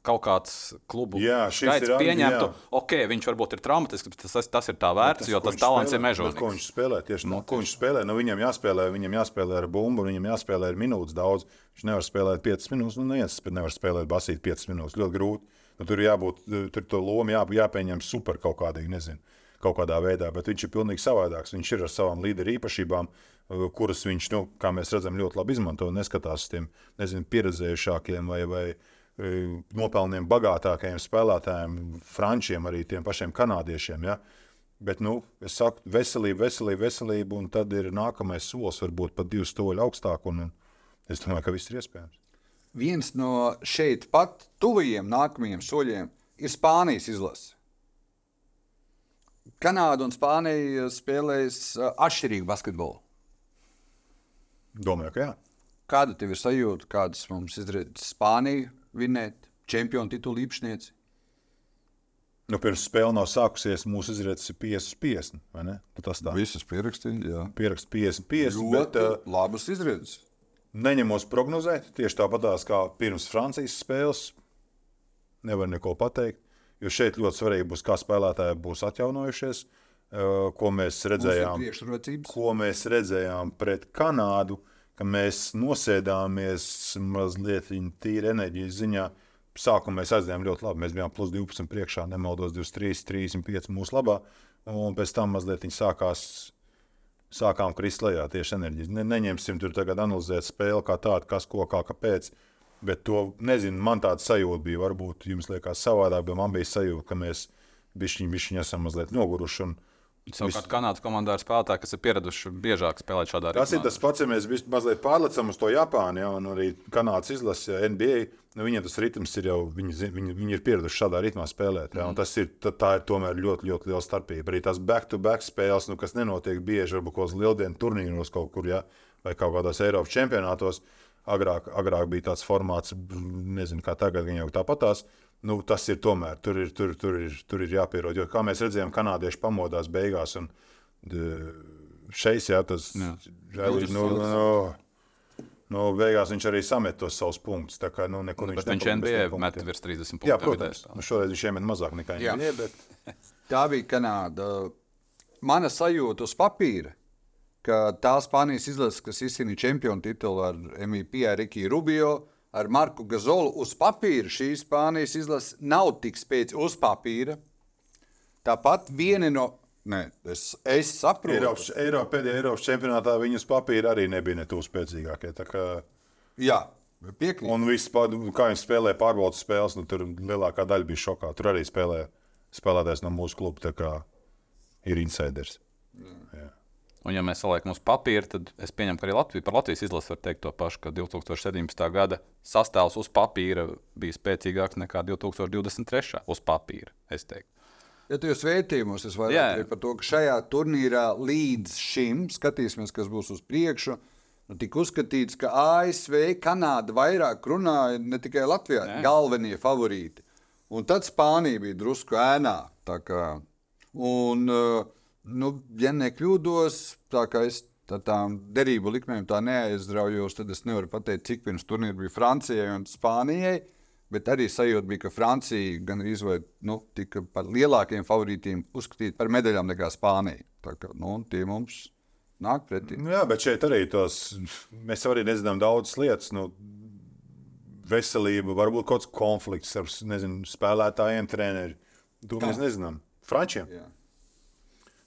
kaut kāds klubu Jā, šis skaits ir pieņemtu, jā. ok, viņš varbūt ir traumatisks, bet tas, tas ir tā vērts, jo ko tas viņš talants ir spēlē, bet Ko mežonīgs. viņš spēlē? Tieši no, ko viņš spēlē? Nu, viņam jāspēlē, viņam jāspēlē ar bumbu, viņam jāspēlē ar minūtes daudz. Viņš nevar spēlēt 5 minūtes, nu neviens nevar spēlēt basīt 5 minūtes. Ļoti grūti. Nu, tur ir jābūt, tur to lomu jā, jāpieņem super kaut kādīgi, nezinu, kaut kādā veidā, bet viņš ir pilnīgi savādāks. Viņš ir ar savām līderu īpašībām, uh, kuras viņš, nu, kā mēs redzam, ļoti labi izmanto. Neskatās uz tiem, nezinu, pieredzējušākiem vai, vai e, nopelniem bagātākajiem spēlētājiem, frančiem, arī tiem pašiem kanādiešiem. Ja? Bet, nu, es saku, veselība, veselība, veselība, un tad ir nākamais solis, varbūt pat divus stūri augstāk. Un, un es domāju, ka viss ir iespējams. Viens no šeit pat tuvajiem nākamajiem soļiem ir Spānijas izlase. Kanāda un Spānija spēlēs uh, atšķirīgu basketbolu. Domāju, ka jā. Kāda tev ir sajūta, kādas mums izdarīja Spānija vinēt čempionu titulu īpašnieci? Nu, pirms spēle nav sākusies, mūsu izredzes ir 50-50. vai ne? Nu, Tas tā Visas pierakstīja, jā. pieraksts 50-50. Bet, Ļoti uh, labas izredzes. Neņemos prognozēt, tieši tāpatās kā pirms Francijas spēles. Nevar neko pateikt, jo šeit ļoti svarīgi būs, kā spēlētāji būs atjaunojušies, eh, ko mēs redzējām. Ko mēs redzējām pret Kanādu, ka mēs nosēdāmies mazliet tīri enerģijas ziņā. Sākumā mēs aizgājām ļoti labi. Mēs bijām plus 12 priekšā, nemaldos 23, 35 mūsu labā. Un pēc tam mazliet sākās sākām krist lejā tieši enerģijas. Ne, neņemsim tur tagad analizēt spēli kā tādu, kas ko, kā, kāpēc. Bet to nezinu, man tāda sajūta bija. Varbūt jums liekas savādāk, bet man bija sajūta, ka mēs bišķiņi, bišķiņi esam mazliet noguruši. Un, Savukārt, Kanādas komandā ir spēlētāji, kas ir pieraduši biežāk spēlēt šādā Tas ir tas pats, ja mēs mazliet pārlecam uz to Japānu, ja, un arī Kanādas izlase, NBA. Nu, viņiem tas ritms ir jau, viņi, viņi, viņi ir pieraduši šādā ritmā spēlēt. Ja, mm. tas ir, tā, tā ir tomēr ļoti, ļoti liela starpība. Arī tās back-to-back spēles, nu, kas nenotiek bieži, varbūt kaut kādos lieldienu turnīros kaut kur, ja, vai kaut kādos Eiropas čempionātos. Agrāk, agrāk bija tāds formāts, nezinu, kā tagad, gan jau tāpatās. Nu, tas ir tomēr, tur ir, tur, tur ir, tur ir jāpierod. Jo, kā mēs redzējām, kanādieši pamodās beigās. Un, šeit, jā, tas ir. Nu, nu, nu, beigās viņš arī samet tos savus punktus. Tā kā nu, nekur Bet viņš viņš nepalika bez NBA met virs 30 punktiem. Jā, protams. Nu, šoreiz viņš iemet mazāk nekā Jā. NBA. Bet... Tā bija Kanāda. Mana sajūta uz papīra, ka tā Spānijas izlase, kas izcīnīja čempionu titulu ar MVP, Rikiju Rubio, ar Marku Gazolu, uz papīra šī Spānijas izlase nav tik spēcīga uz papīra. Tāpat viena no. Nē, es, es saprotu, Eiropas, Eiropa, pēdējā Eiropas čempionātā viņas papīra arī nebija ne tuvu spēcīgākie. kā- Jā, piekrītu. Un viss, kā viņi spēlēja pārbaudas spēles, nu, tur lielākā daļa bija šokā. Tur arī spēlēja spēlētājs no mūsu kluba, tā kā ir insiders. Un, ja mēs saliekam uz papīra, tad es pieņemu, ka arī Latvija, par Latvijas izlasi var teikt to pašu, ka 2017. gada sastāvs uz papīra bija spēcīgāks nekā 2023. uz papīra. Es teiktu. Ja tu jau svētījumos, es Jā. teikt par to, ka šajā turnīrā līdz šim skatīsimies, kas būs uz priekšu. Nu, tika uzskatīts, ka ASV, Kanāda vairāk runāja ne tikai Latvijā, Jā. galvenie favorīti. Un tad Spānija bija drusku ēnā. Un, uh, nu, ja nekļūdos, tā kā es tā tām derību likmēm tā neaizraujos, tad es nevaru pateikt, cik pirms turnīra bija Francijai un Spānijai. Bet arī sajūta bija, ka Francija gan arī nu, tika par lielākiem favorītiem uzskatīta par medaļām nekā Spānija. Tā kā, nu, tie mums nāk pretī. Nu, jā, bet šeit arī tos, mēs arī nezinām daudzas lietas. Nu, veselība, varbūt kaut kāds konflikts ar nezinu, spēlētājiem, treneriem. To mēs nezinām. Frančiem. Jā.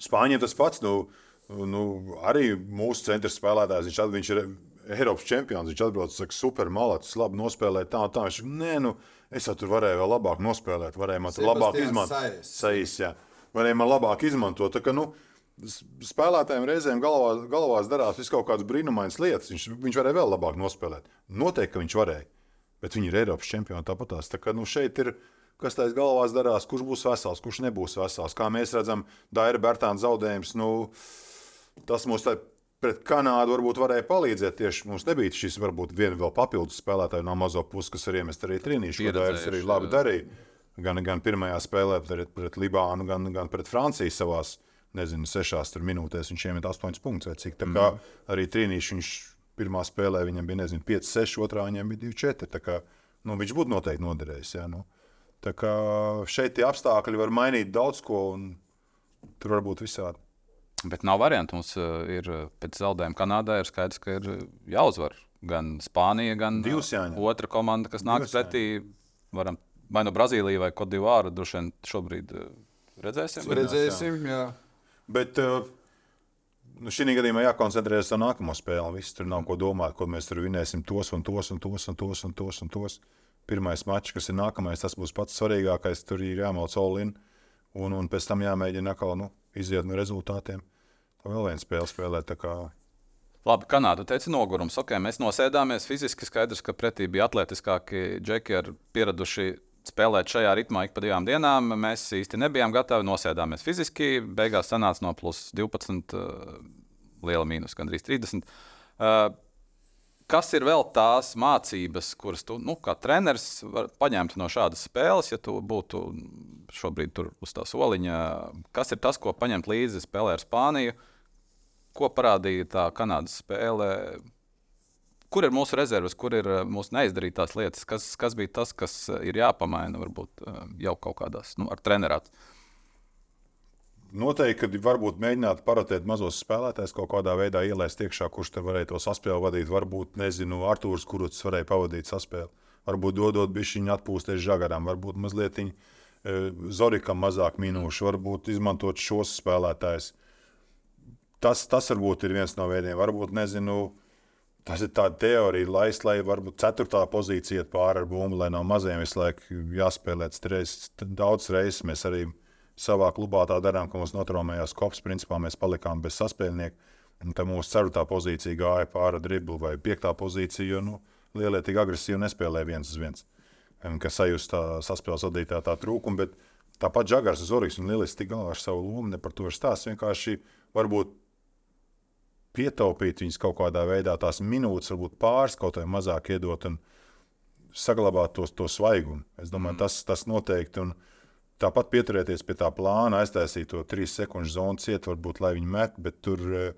Spāņiem tas pats. Nu, nu, arī mūsu centra spēlētājs, viņš, at- viņš ir Eiropas čempions. Viņš atbrauc, saka, super malacis, labi nospēlēt tā, tā. Viņš, nē, nu, es tur varēju vēl labāk nospēlēt, varēju man labāk izmantot. Saīs, jā. Varēja man labāk izmantot. Tā, ka, nu, spēlētājiem reizēm galvā, galvās darās kaut kādas brīnumainas lietas. Viņš, viņš varēja vēl labāk nospēlēt. Noteikti, ka viņš varēja. Bet viņi ir Eiropas čempioni tāpatās. Tā kā nu, šeit ir. Kas tajā galvās darās, kurš būs vesels, kurš nebūs vesels. Kā mēs redzam, Daira Bērtāna zaudējums, nu, tas mums tā pret Kanādu varbūt varēja palīdzēt. Tieši mums nebija šis varbūt viena vēl papildus spēlētāja no mazo puses, kas ir iemest arī trīnīšu, ko Dairis arī labi darīja. Gan, gan pirmajā spēlē pret, pret Libānu, gan, gan pret Franciju savās, nezinu, sešās minūtēs viņš iemet astoņus punktus. vai Cik, tā kā Mhm. arī trīnīšu viņš pirmā spēlē viņam bija, nezinu, 5, 6, otrā viņam bija 2, 4. Tā kā nu, viņš būtu noteikti noderējis. Jā, nu. Tā kā šeit tie apstākļi var mainīt daudz ko, un tur var būt visādi. Bet nav variantu. Mums uh, ir uh, pēc zaudējuma Kanādā ir skaidrs, ka ir uh, jāuzvar gan Spānija, gan otra komanda, kas nāk pretī. Varam vai nu Brazīlija vai Kodivāra. Droši vien šobrīd redzēsim. Redzēsim, jā. Bet uh, nu, šī gadījumā jākoncentrējas uz nākamo spēli. Viss tur nav ko domāt, ko mēs tur vinēsim tos un tos un tos un tos un tos. Un tos. Pirmais mačs, kas ir nākamais, tas būs pats svarīgākais. Tur ir jāmelc olin, un, un pēc tam jāmēģina atkal nu, iziet no rezultātiem. Tā vēl viena spēle spēlēt. Labi, Kanāda teica, nogurums. Okay, mēs nosēdāmies fiziski. Skaidrs, ka pretī bija atletiskāki džeki ar pieraduši spēlēt šajā ritmā ik pa divām dienām. Mēs īsti nebijām gatavi. Nosēdāmies fiziski. Beigās sanāca no plus 12, uh, liela mīnus, gandrīz 30. Uh, kas ir vēl tās mācības, kuras tu, nu, kā treneris, var paņemt no šādas spēles, ja tu būtu šobrīd tur uz tā soliņa? Kas ir tas, ko paņemt līdzi spēlē ar Spāniju? Ko parādīja tā Kanādas spēle? Kur ir mūsu rezerves, kur ir uh, mūsu neizdarītās lietas? Kas, kas bija tas, kas uh, ir jāpamaina varbūt uh, jau kaut kādās nu, ar trenerātu? Noteikti, ka varbūt mēģināt parotēt mazos spēlētājus, kaut kādā veidā ielaist iekšā, kurš tur varēja to saspēli vadīt. Varbūt, nezinu, Arthurs, kurš varēja pavadīt saspēli. Varbūt dodot bišķiņu atpūsties žagarām, varbūt mazliet e, Zorikam mazāk minūšu, varbūt izmantot šos spēlētājus. Tas, tas varbūt ir viens no veidiem. Varbūt, nezinu, tas ir tāds teorija, laist, lai varbūt ceturtā pozīcija iet pāri ar bumbu, lai nav maziem visu laiku jāspēlē. Daudz reizes mēs arī savā klubā tā darām, ka mums notraumējās kops. Principā mēs palikām bez saspēlnieka. Un tad mūsu ceturtā pozīcija gāja pāri driblu vai piektā pozīcija, jo nu, lielie tik agresīvi nespēlēja viens uz viens. Kas sajūta tā saspēles vadītāja tā trūkuma, bet tāpat Džagars Zorgs un Lilis tik galā ar savu lomu, ne par to ir stāsts. Vienkārši varbūt pietaupīt viņus kaut kādā veidā, tās minūtes, varbūt pāris kaut kā mazāk iedot un saglabāt to, to svaigumu. Es domāju, mm. tas, tas noteikti. Un tāpat pieturēties pie tā plāna, aiztaisīt to trīs sekundžu zonu cietu, varbūt lai viņi met, bet tur eh,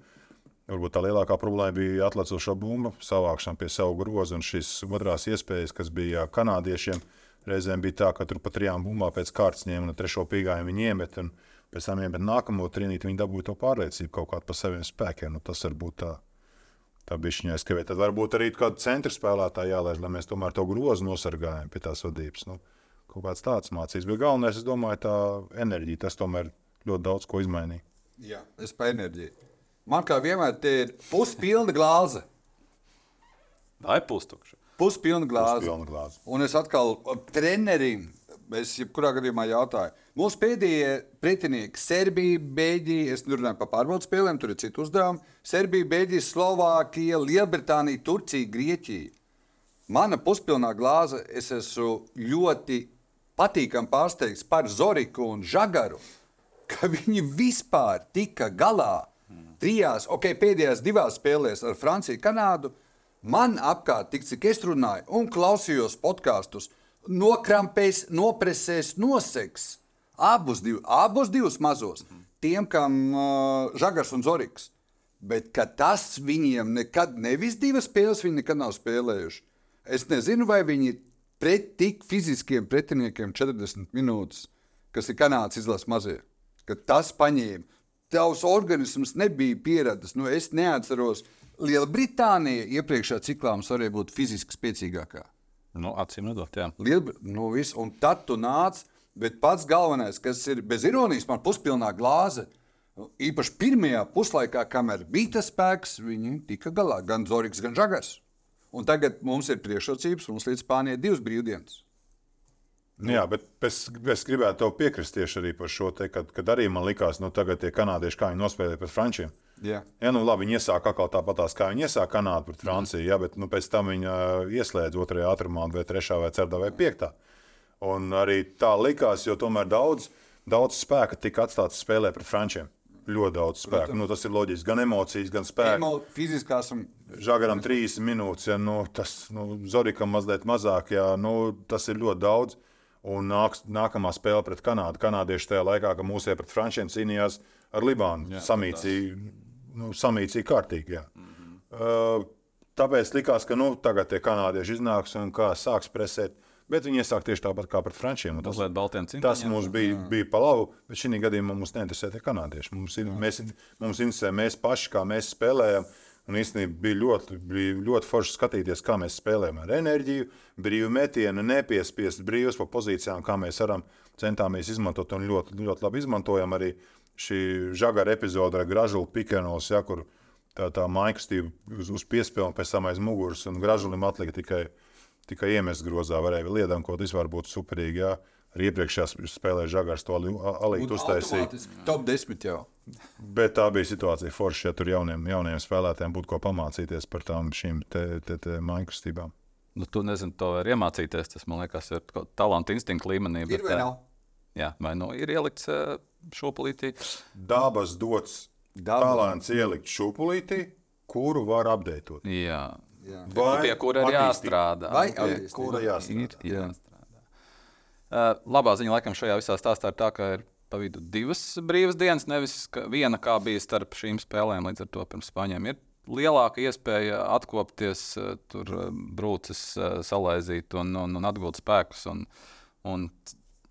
varbūt tā lielākā problēma bija atlecošā bumba, savākšana pie savu grozu un šīs otrās iespējas, kas bija kanādiešiem. Reizēm bija tā, ka tur pat trijām bumbām pēc kārtas ņēma un trešo pīgājumu viņi iemet. Un, Pēc tam, ja nākamo trīnīti viņi dabūja to pārliecību kaut kādu par saviem spēkiem. Nu, tas varbūt tā, tā bišķiņa aizskavē. Tad varbūt arī kādu centra spēlētāju jālaiž, lai mēs tomēr to grozu nosargājam pie tās vadības. Nu, kaut kāds tāds mācīs. Bet galvenais, es domāju, tā enerģija, tas tomēr ļoti daudz ko izmainīja. Jā, es par enerģiju. Man kā vienmēr te ir puspilna glāze. Tā ir pustukša. Puspilna glāze. Puspilna glāze. Un es atkal trenerim, es jebkurā gadījumā jautāju. Mūsu pēdējie pretinieki - Serbija, Beļģija, es runāju par pārbaudas spēlēm, tur ir citu uzdevumu. Serbija, Beļģija, Slovākija, Lielbritānija, Turcija, Grieķija. Mana puspilnā glāze, es esmu ļoti patīkami pārsteigts par Zoriku un Žagaru, ka viņi vispār tika galā trijās, ok, pēdējās divās spēlēs ar Franciju, Kanādu. Man apkārt, tik cik es runāju un klausījos podkāstus, nokrampēs, nopresēs, noseks abus, div, abus divus mazos, tiem, kam uh, Žagars un Zoriks. Bet tas viņiem nekad, nevis divas spēles, viņi nekad nav spēlējuši. Es nezinu, vai viņi pret tik fiziskiem pretiniekiem 40 minūtes, kas ir kanādas izlases mazie, ka tas paņēma. Tavs organisms nebija pieradis. Nu, es neatceros, Lielbritānija iepriekšējā ciklā mums varēja būt fiziski spēcīgākā. Nu, acīm redzot, jā. Lielbr nu, viss, un tad tu nāc, bet pats galvenais, kas ir bez ironijas, man puspilnā glāze. nu, Īpaši pirmajā puslaikā, kamēr bija tas spēks, viņi tika galā. Gan Zorgs, gan Žagars. Un tagad mums ir priekšrocības, mums līdz Spānijai divas brīvdienas. Nu, jā, bet es, es gribētu tev piekrist tieši arī par šo te, kad, kad arī man likās, nu, tagad tie kanādieši, kā viņi nospēlēja pret frančiem. Jā. Jā, nu labi, viņi iesāka atkal tāpatās, kā viņi iesāka Kanādu pret Franciju, jā, bet nu, pēc tam viņi uh, ieslēdz otrajā ātrumā, vai trešā, vai ceturtā, vai piektā. Un arī tā likās, jo tomēr daudz, daudz spēka tika atstāts spēlē pret Frančiem. Ļoti daudz spēka. Nu, tas ir loģiski. Gan emocijas, gan spēka. Emo, fiziskās un Žagaram trīs minūtes, ja nu, tas nu, Zorikam mazliet mazāk, ja nu, tas ir ļoti daudz. Un nāks, nākamā spēle pret Kanādu. Kanādieši tajā laikā, kad mūsu pret Frančiem cīnījās ar Libānu, samīcīja, nu, samīcīja kārtīgi. Jā. Mm -hmm. uh, tāpēc likās, ka nu, tagad tie kanādieši iznāks un kā sāks presēt. Bet viņi iesāk tieši tāpat kā pret Frančiem. un Tas, cimdiņiem. tas mums bija, bija pa labu, bet šī gadījumā mums neinteresē tie kanādieši. Mums, ir, mēs, mums interesē mēs paši, kā mēs spēlējam. Un īstenībā bija ļoti, bija ļoti forši skatīties, kā mēs spēlējam ar enerģiju, brīvu metienu, nepiespiest brīvus pa pozīcijām, kā mēs varam centāmies izmantot. Un ļoti, ļoti labi izmantojam arī šī žagara epizode ar gražulu pikenos, ja, kur tā, tā maikustība uz, uz piespēli pēc tam aiz muguras, un gražulim atlika tikai, tikai iemest grozā. Varēja vēl liedam, ko tas var būt superīgi. Ja. Arī iepriekšējā spēlē žagars to alītu uztaisīja. top 10 jau. Bet tā bija situācija forša, ja tur jauniem, jauniem spēlētājiem būtu ko pamācīties par tām šīm te, te, te mainkustībām. Nu, tu nezini, to var iemācīties. Tas man liekas, ir kaut talanta instinkta līmenī. Ir bet, vai eh, nav? Jā, vai nu ir ielikts eh, šo polītī? Dabas dots Dabas. talants ielikt šūpulītī, kuru var apdeitot. Jā. Jā. Vai pie kura ir jāstrādā? Vai Pie. Kura jāstrādā? Ir jāstrādā. Uh, labā ziņa, laikam, šajā visā stāstā ir tā, ka ir pa vidu divas brīvas dienas, nevis ka viena, kā bija starp šīm spēlēm. Līdz ar to pirms spāņiem ir lielāka iespēja atkopties, uh, tur uh, brūces uh, salaizīt un, un, un atgūt spēkus. Un, un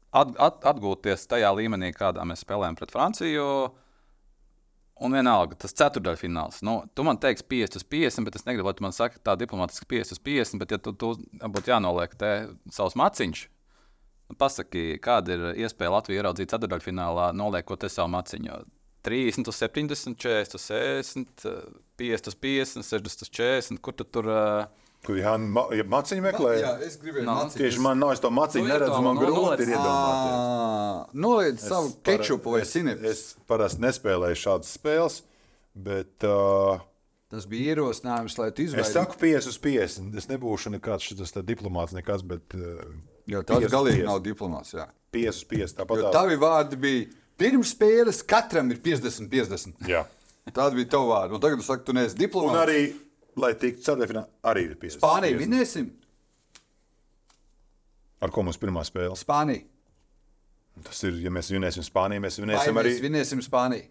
at, at, atgūties tajā līmenī, kādā mēs spēlējam pret Franciju. Un vienalga, tas ceturdaļfināls. Nu, tu man teiksi 5 uz 50, bet es negribu, lai tu man saki tā diplomātiski 5 uz 50. Bet, ja tu, tu būtu jānoliek te savs maciņš, nu, pasaki, kāda ir iespēja Latviju ieraudzīt ceturdaļfinālā, noliekot te savu maciņu. 30 uz 70, 40 uz 60, 50 uz 50, 60 uz 40. Kur tu tur? Uh, Kur jā, ma, ja maciņu meklē? Jā, es gribēju Nav. mācīties. Tieši man nav, es to maciņu Nu, neredzu, man iedomā- grūti ir iedomāties. Noliec savu kečupu vai sinepi. Es parasti nespēlēju šādas spēles, bet uh, Tas bija ierosinājums, lai tu es izvairītos. saku 5 uz 50. Es nebūšu nekāds šis diplomāts, nekas, bet uh, Jo tas 5 galīgi 50. nav diplomāts. Jā. 5 uz 50. Tāpat Jo tā. tavi vārdi bija pirms spēles, katram ir 50, 50. Jā. Tāda bija tava vārda. Un tagad tu saki, tu neesi Un diplomāts. arī, lai tiktu ceturtfinālā, arī ir 50. Spāniju 50. vinēsim. Ar ko mums pirmā spēle? Spāniju. Tas ir, ja mēs vinēsim Spāniju, mēs Vai vinēsim arī. mēs vinēsim Spāniju?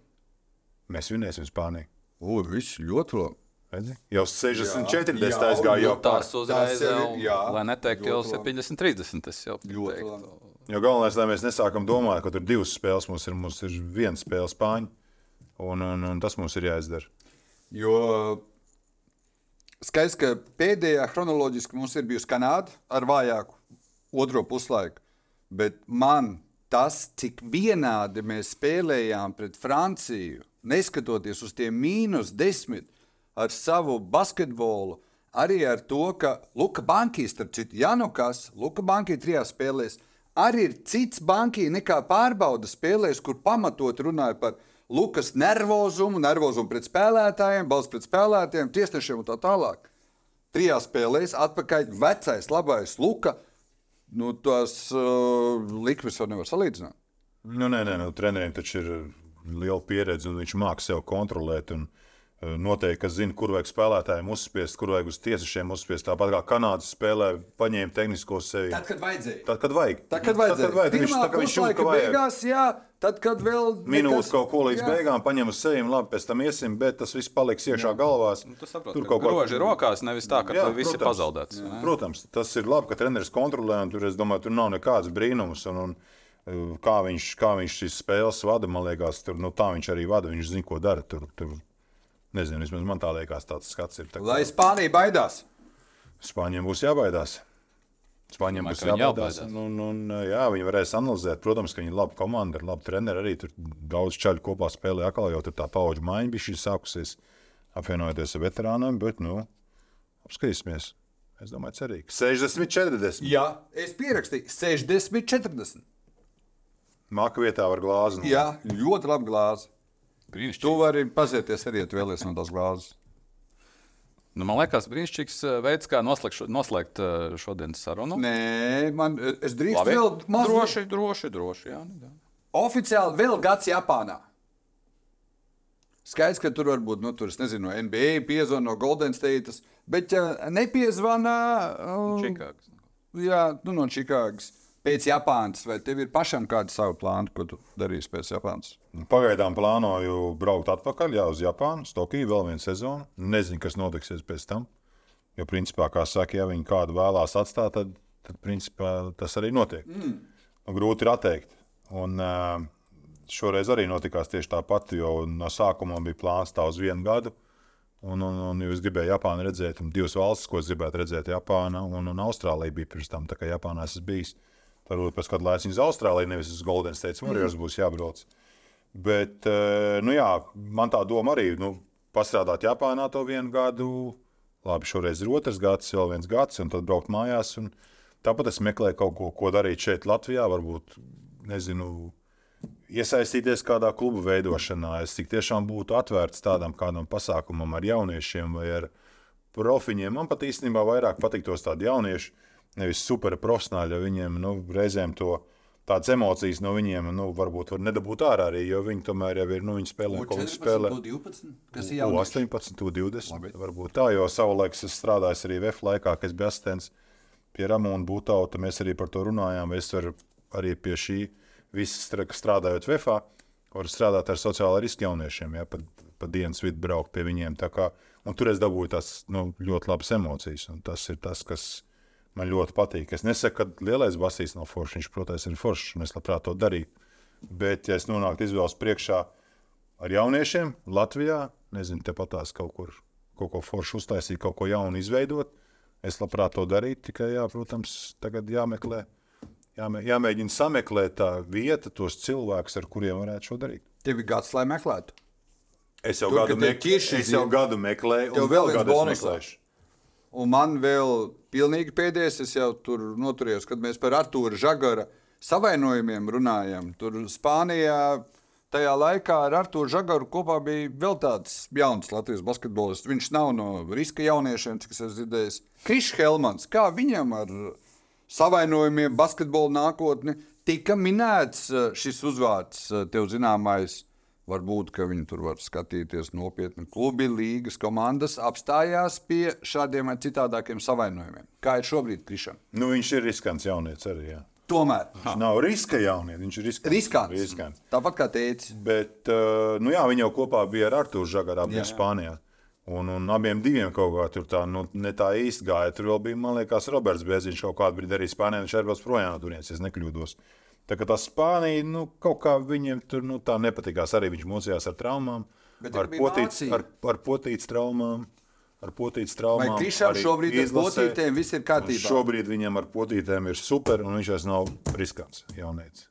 Mēs vinēsim Spāniju. O, viss ļoti labi. Redzi? Jau 60, Jā, 40 jā, aizgāja jau tās pār. uzreiz, jau jā, lai neteiktu, jau ļoti labi. 70, 30. Es jau Ļoti labi. Jo galvenais, lai mēs nesākam domāt, ka tur ir divas spēles, mums ir, mums ir viena spēle spāņu, un, un, un tas mums ir jāizdara. Jo skaidrs, ka pēdējā chronoloģiski mums ir bijusi Kanāda ar vājāku otro puslaiku. Bet man tas, cik vienādi mēs spēlējām pret Franciju, neskatoties uz tiem mīnus desmit ar savu basketbolu, arī ar to, ka Luka Bankīs, starp citu, Janukas, Luka Bankī trijās spēlēs, arī ir cits bankī nekā pārbaudas spēlēs, kur pamatot runāja par Lukas nervozumu, nervozumu pret spēlētājiem, balsts pret spēlētājiem, tiesnešiem un tā tālāk. Trijās spēlēs atpakaļ vecais, labais Luka. Nu, tās uh, likmes jau nevar salīdzināt. Nu, nē, nē, nu, treneriem taču ir liela pieredze, un viņš māca sev kontrolēt. Un, uh, Noteikti, ka zina, kur vajag spēlētājiem uzspiest, kur vajag uz tiesnešiem uzspiest. Tāpat kā Kanādas spēlē, paņēma tehnisko sevi. Tad, kad vajadzēja. Tad, kad vajag. Tad, kad vajadzēja. Tad, kad. Viņš, Pirmā tā, kā viņš puslaika ka beigās, jā, tad, kad vēl Minūtes nekas- kaut ko līdz jā. beigām paņem uz sevis, labi, pēc tam iesim, bet tas viss paliks iekšā galvās. Nu, Tu saproti, Tur ka kaut kā groži rokās, nevis tā, ka Jā, jā, viss ir protams. pazaudēts. Jā. Protams, tas ir labi, ka treneris kontrolē, un tur, es domāju, tur nav nekāds brīnums. Un, un, uh, kā, viņš, kā viņš šīs spēles vada, man liekas, tur, nu, tā viņš arī vada. Viņš zina, ko dara. Tur, tur, nezinu, vismaz man tā liekas, tāds skats ir. Tā, kā Lai Spānija baidās. Spāņiem būs jābaidās. Spāņiem būs jābaidās. jābaidās. Un, un, jā, viņi varēs analizēt. Protams, ka viņi ir labi komanda, ir labi treneri. Arī tur daudz čaļu kopā spēlē. Atkal jau tur tā paudžu maiņa bija sākusies, apvienojoties ar veterāniem. Bet, nu, apskatīsimies. Es domāju, cerīgi. 60, 40. Jā, es pierakstīju 60, 40. Māka vietā var glāzi. Jā, ļoti labi glāzi. Brīnišķīgi. Tu vari pazieties arī, ja tu vēlies no tās glāzes. Nu, man liekas, brīnišķīgs uh, veids, kā noslēgt, noslēgt uh, šodienas sarunu. Nē, man, es drīkstu Labi. vēl mazliet. droši, droši, droši. Jā, nu, jā. Oficiāli vēl gads Japānā. Skaidrs, ka tur var būt, nu, tur, es nezinu, no NBA piezvana no Golden State, bet ja nepiezvana um, Čikāgas. jā, nu, no Čikāgas pēc Japānas, vai tev ir pašam kādi savi plāni, ko tu darīsi pēc Japānas? Pagaidām plānoju braukt atpakaļ jā, uz Japānu, uz Tokiju vēl vienu sezonu. Nezinu, kas notiksies pēc tam. Jo, principā, kā saka, ja viņi kādu vēlās atstāt, tad, tad principā, tas arī notiek. Mm. Grūti ir atteikt. Un, uh, šoreiz arī notikās tieši tāpat, jo no sākuma bija plāns tā uz vienu gadu. Un, un, un jūs gribējāt Japānu redzēt, un divas valstis, ko es gribētu redzēt, Japāna un, un Austrālija bija pirms tam. Tā kā Japānā es esmu bijis, varbūt pēc kāda laika uz Austrāliju, nevis uz Golden State Warriors būs jābrauc. Bet, eh, nu jā, man tā doma arī nu, pastrādāt Japānā to vienu gadu. Labi, šoreiz ir otrs gads, vēl viens gads, un tad braukt mājās. Un tāpat es meklēju kaut ko, ko darīt šeit, Latvijā. Varbūt, nezinu, iesaistīties kādā klubu veidošanā. Es tiešām būtu atvērts tādam kādam pasākumam ar jauniešiem vai ar profiņiem. Man pat īstenībā vairāk patiktos tādi jaunieši, nevis superprofesionāļi, jo viņiem nu, reizēm to tādas emocijas no viņiem nu, varbūt var nedabūt ārā arī, jo viņi tomēr jau ir, nu, viņi spēlē, ko viņi spēlē. 12, kas U 18, 20. Varbūt tā, jo savulaik es strādāju arī VF laikā, kad es biju asistents pie Ramona Būtauta. Mēs arī par to runājām. Es varu arī pie šī visa strādājot VF, varu strādāt ar sociālo risku jauniešiem, ja, pa, pa dienas vidu braukt pie viņiem. Kā, un tur es dabūju tās nu, ļoti labas emocijas. un Tas ir tas, kas man ļoti patīk. Es nesaku, ka lielais basīs nav foršs. Viņš, protams, ir foršs, un es labprāt to darītu. Bet, ja es nonāktu izvēles priekšā, ar jauniešiem Latvijā, nezinu, tepat tās kaut kur, kaut ko foršu uztaisīt, kaut ko jaunu izveidot. Es labprāt to darītu, tikai, jā, protams, tagad jāmeklē, jāmē, jāmēģina sameklēt tā vieta, tos cilvēkus, ar kuriem varētu šo darīt. Tev ir gads, lai meklētu. Es jau, Tur, gadu, mek es jau gadu meklēju, Tev un vēl vēl viens gadu meklēšu. Un man vēl pilnīgi pēdējais, es jau tur noturējos, kad mēs par Artūru Zagara savainojumiem runājam. Tur Spānijā tajā laikā ar Artūru Zagaru kopā bija vēl tāds jauns Latvijas basketbolists. Viņš nav no riska jauniešiem, cik es esmu dzirdējis. Krišs Helmans, kā viņam ar savainojumiem, basketbola nākotni tika minēts eh, šis uzvārds, eh, tev zināmais. Varbūt, ka viņi tur var skatīties nopietni. Klubi, līgas komandas apstājās pie šādiem vai citādākiem savainojumiem. Kā ir šobrīd Krišam? Nu, viņš ir riskants jaunietis arī. Jā. Tomēr Viņš nav riska jaunietis, viņš ir riskants. riskants. riskants. Tāpat kā teicis. Bet, uh, nu jā, viņi jau kopā bija ar abi Jā. bija Spānijā. Un, un abiem diviem kaut kā tur tā, nu, ne tā īsti gāja. Tur vēl bija, man liekas, Roberts Bēziņš kaut kādu brīdi arī Spānijā. Viņš arī bija projām no turienes, ja nekļūdos. Tā kā tā Spānija, nu, kaut kā viņiem tur nu, tā nepatikās. Arī viņš mocījās ar traumām, ar Vācija. ar, ar potītas traumām. Ar potītas traumām. Vai arī šobrīd ar izlasē. potītēm viss ir kārtībā? Šobrīd viņam ar potītēm ir super, un viņš vairs nav riskants. Jaunieci.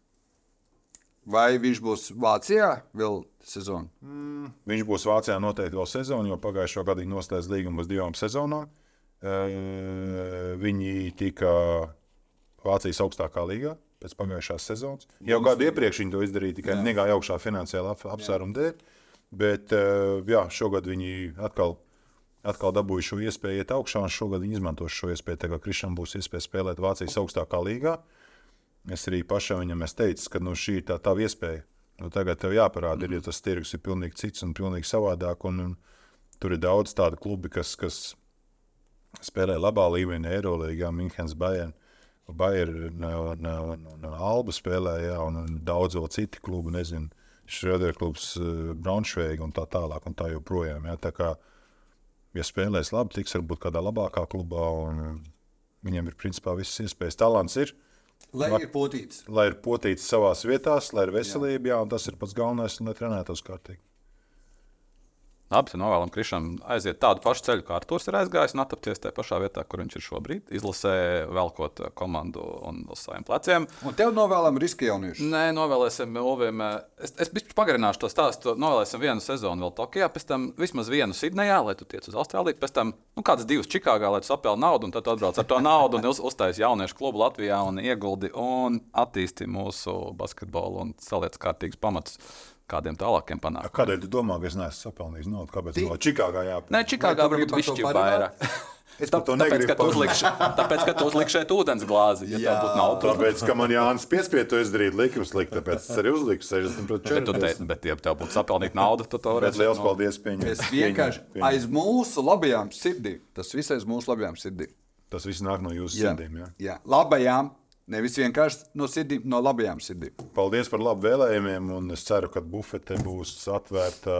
Vai viņš būs Vācijā vēl sezonu? Viņš būs Vācijā noteikti vēl sezonu, jo pagājušā gada viņš noslēdz līgumu uz divām sezonām. Eh, Viņi tika Vācijas augstākā līgā pēc pagājušās sezonas. Jau gadu iepriekš viņi to izdarīja, tikai negāja augšā finansiāli ap, apsvērumu dēļ. Bet eh, jā, šogad viņi atkal, atkal dabūja šo iespēju iet augšā, un šogad viņi izmantos šo iespēju. Tagad Krišam būs iespēja spēlēt Vācijas augstākā līgā. Es arī pašam viņam teicu, ka nu, šī ir tā tava iespēja. Nu, tagad tev jāparāda, mm. ir, jo tas tirgus ir pilnīgi cits un pilnīgi savādāk. Un, un, tur ir daudz tādu klubu, kas, kas spēlē labā līmenī, Eirolandā, Münchenes, Bayern. Bayern un, un, un Alba spēlē, jā, un, un daudz vēl citi klubi, nezinu, Šrēder klubs, Braunšveiga un tā tālāk, un tā joprojām. Jā, tā kā, ja spēlēs labi, tiks varbūt kādā labākā klubā, un viņiem ir principā visas iespējas. Talants ir, Lai ir potīts. lai ir potīts savā vietā, lai ir veselība, jā, un tas ir pats galvenais, un lai trenētos kārtīgi. Tad novēlam Krišam aiziet tādu pašu ceļu, kā Arthurs ir aizgājis, un attapties tajā pašā vietā, kur viņš ir šobrīd. Izlasē, velkot komandu un uz saviem pleciem. Un tev novēlam riska jauniešu. Nē, novēlēsim Ovim. eh, Es, es pagarināšu to stāstu. Novēlēsim vienu sezonu vēl Tokijā, pēc tam vismaz vienu Sidnejā, lai tu tiec uz Austrāliju, pēc tam nu, kādas divas Čikāgā, lai tu sapēli naudu, un tad atbrauc ar to naudu un uz, uztaisīji jauniešu klubu Latvijā un ieguldi un attīsti mūsu basketbolu un saliec kārtīgus pamatus kādiem tālākiem panākumiem. Kādēļ tu domā, ka es neesmu sapelnījis naudu? Kāpēc man Čikāgā jāpārāk? Nē, Čikāgā tu varbūt višķi vairāk. Es to Tāpēc, ka tu uzlikši, tāpēc, ka tu uzlikši šeit ūdens glāzi. Ja Jā. tā būtu nauda, Tāpēc, ka man Jānis piespiedu to izdarīt, likums likt, tāpēc es arī uzliku 60 pret Bet, tu te, 40. bet ja tev būtu sapelnīta nauda, tad to Bet varētu liels paldies pieņemt. Es vienkārši aiz mūsu labajām sirdīm. Tas viss aiz mūsu labajām sirdīm. Tas viss nāk no jūsu Jā, sirdīm. Jā. jā. labajām. Nevis vienkārši no sirdīm, no labajām sirdīm. Paldies par labu vēlējumiem, un es ceru, ka bufete būs atvērta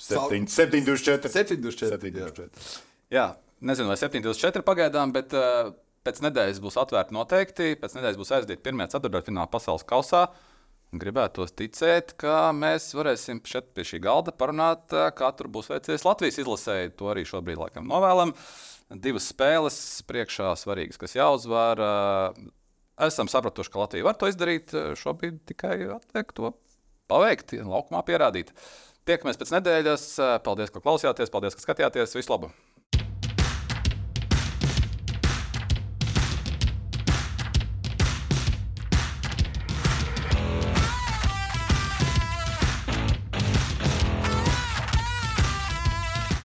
7, 724. 724, 724. Jā, nezinu, vai 7,24 pagaidām, bet uh, pēc nedēļas būs atvērta noteikti. Pēc nedēļas būs aizdīta pirmā ceturdaļfināla pasaules kausā. Gribētos ticēt, ka mēs varēsim šeit pie šī galda parunāt, uh, kā tur būs veicies Latvijas izlasēji. To arī šobrīd laikam novēlam. Divas spēles priekšā svarīgas, kas jāuzvar. Uh, esam sapratuši, ka Latvija var to izdarīt. uh, Šobrīd tikai atliek to paveikt, laukumā pierādīt. Tiekamies pēc nedēļas. Uh, Paldies, ka klausījāties, paldies, ka skatījāties. Visu labu!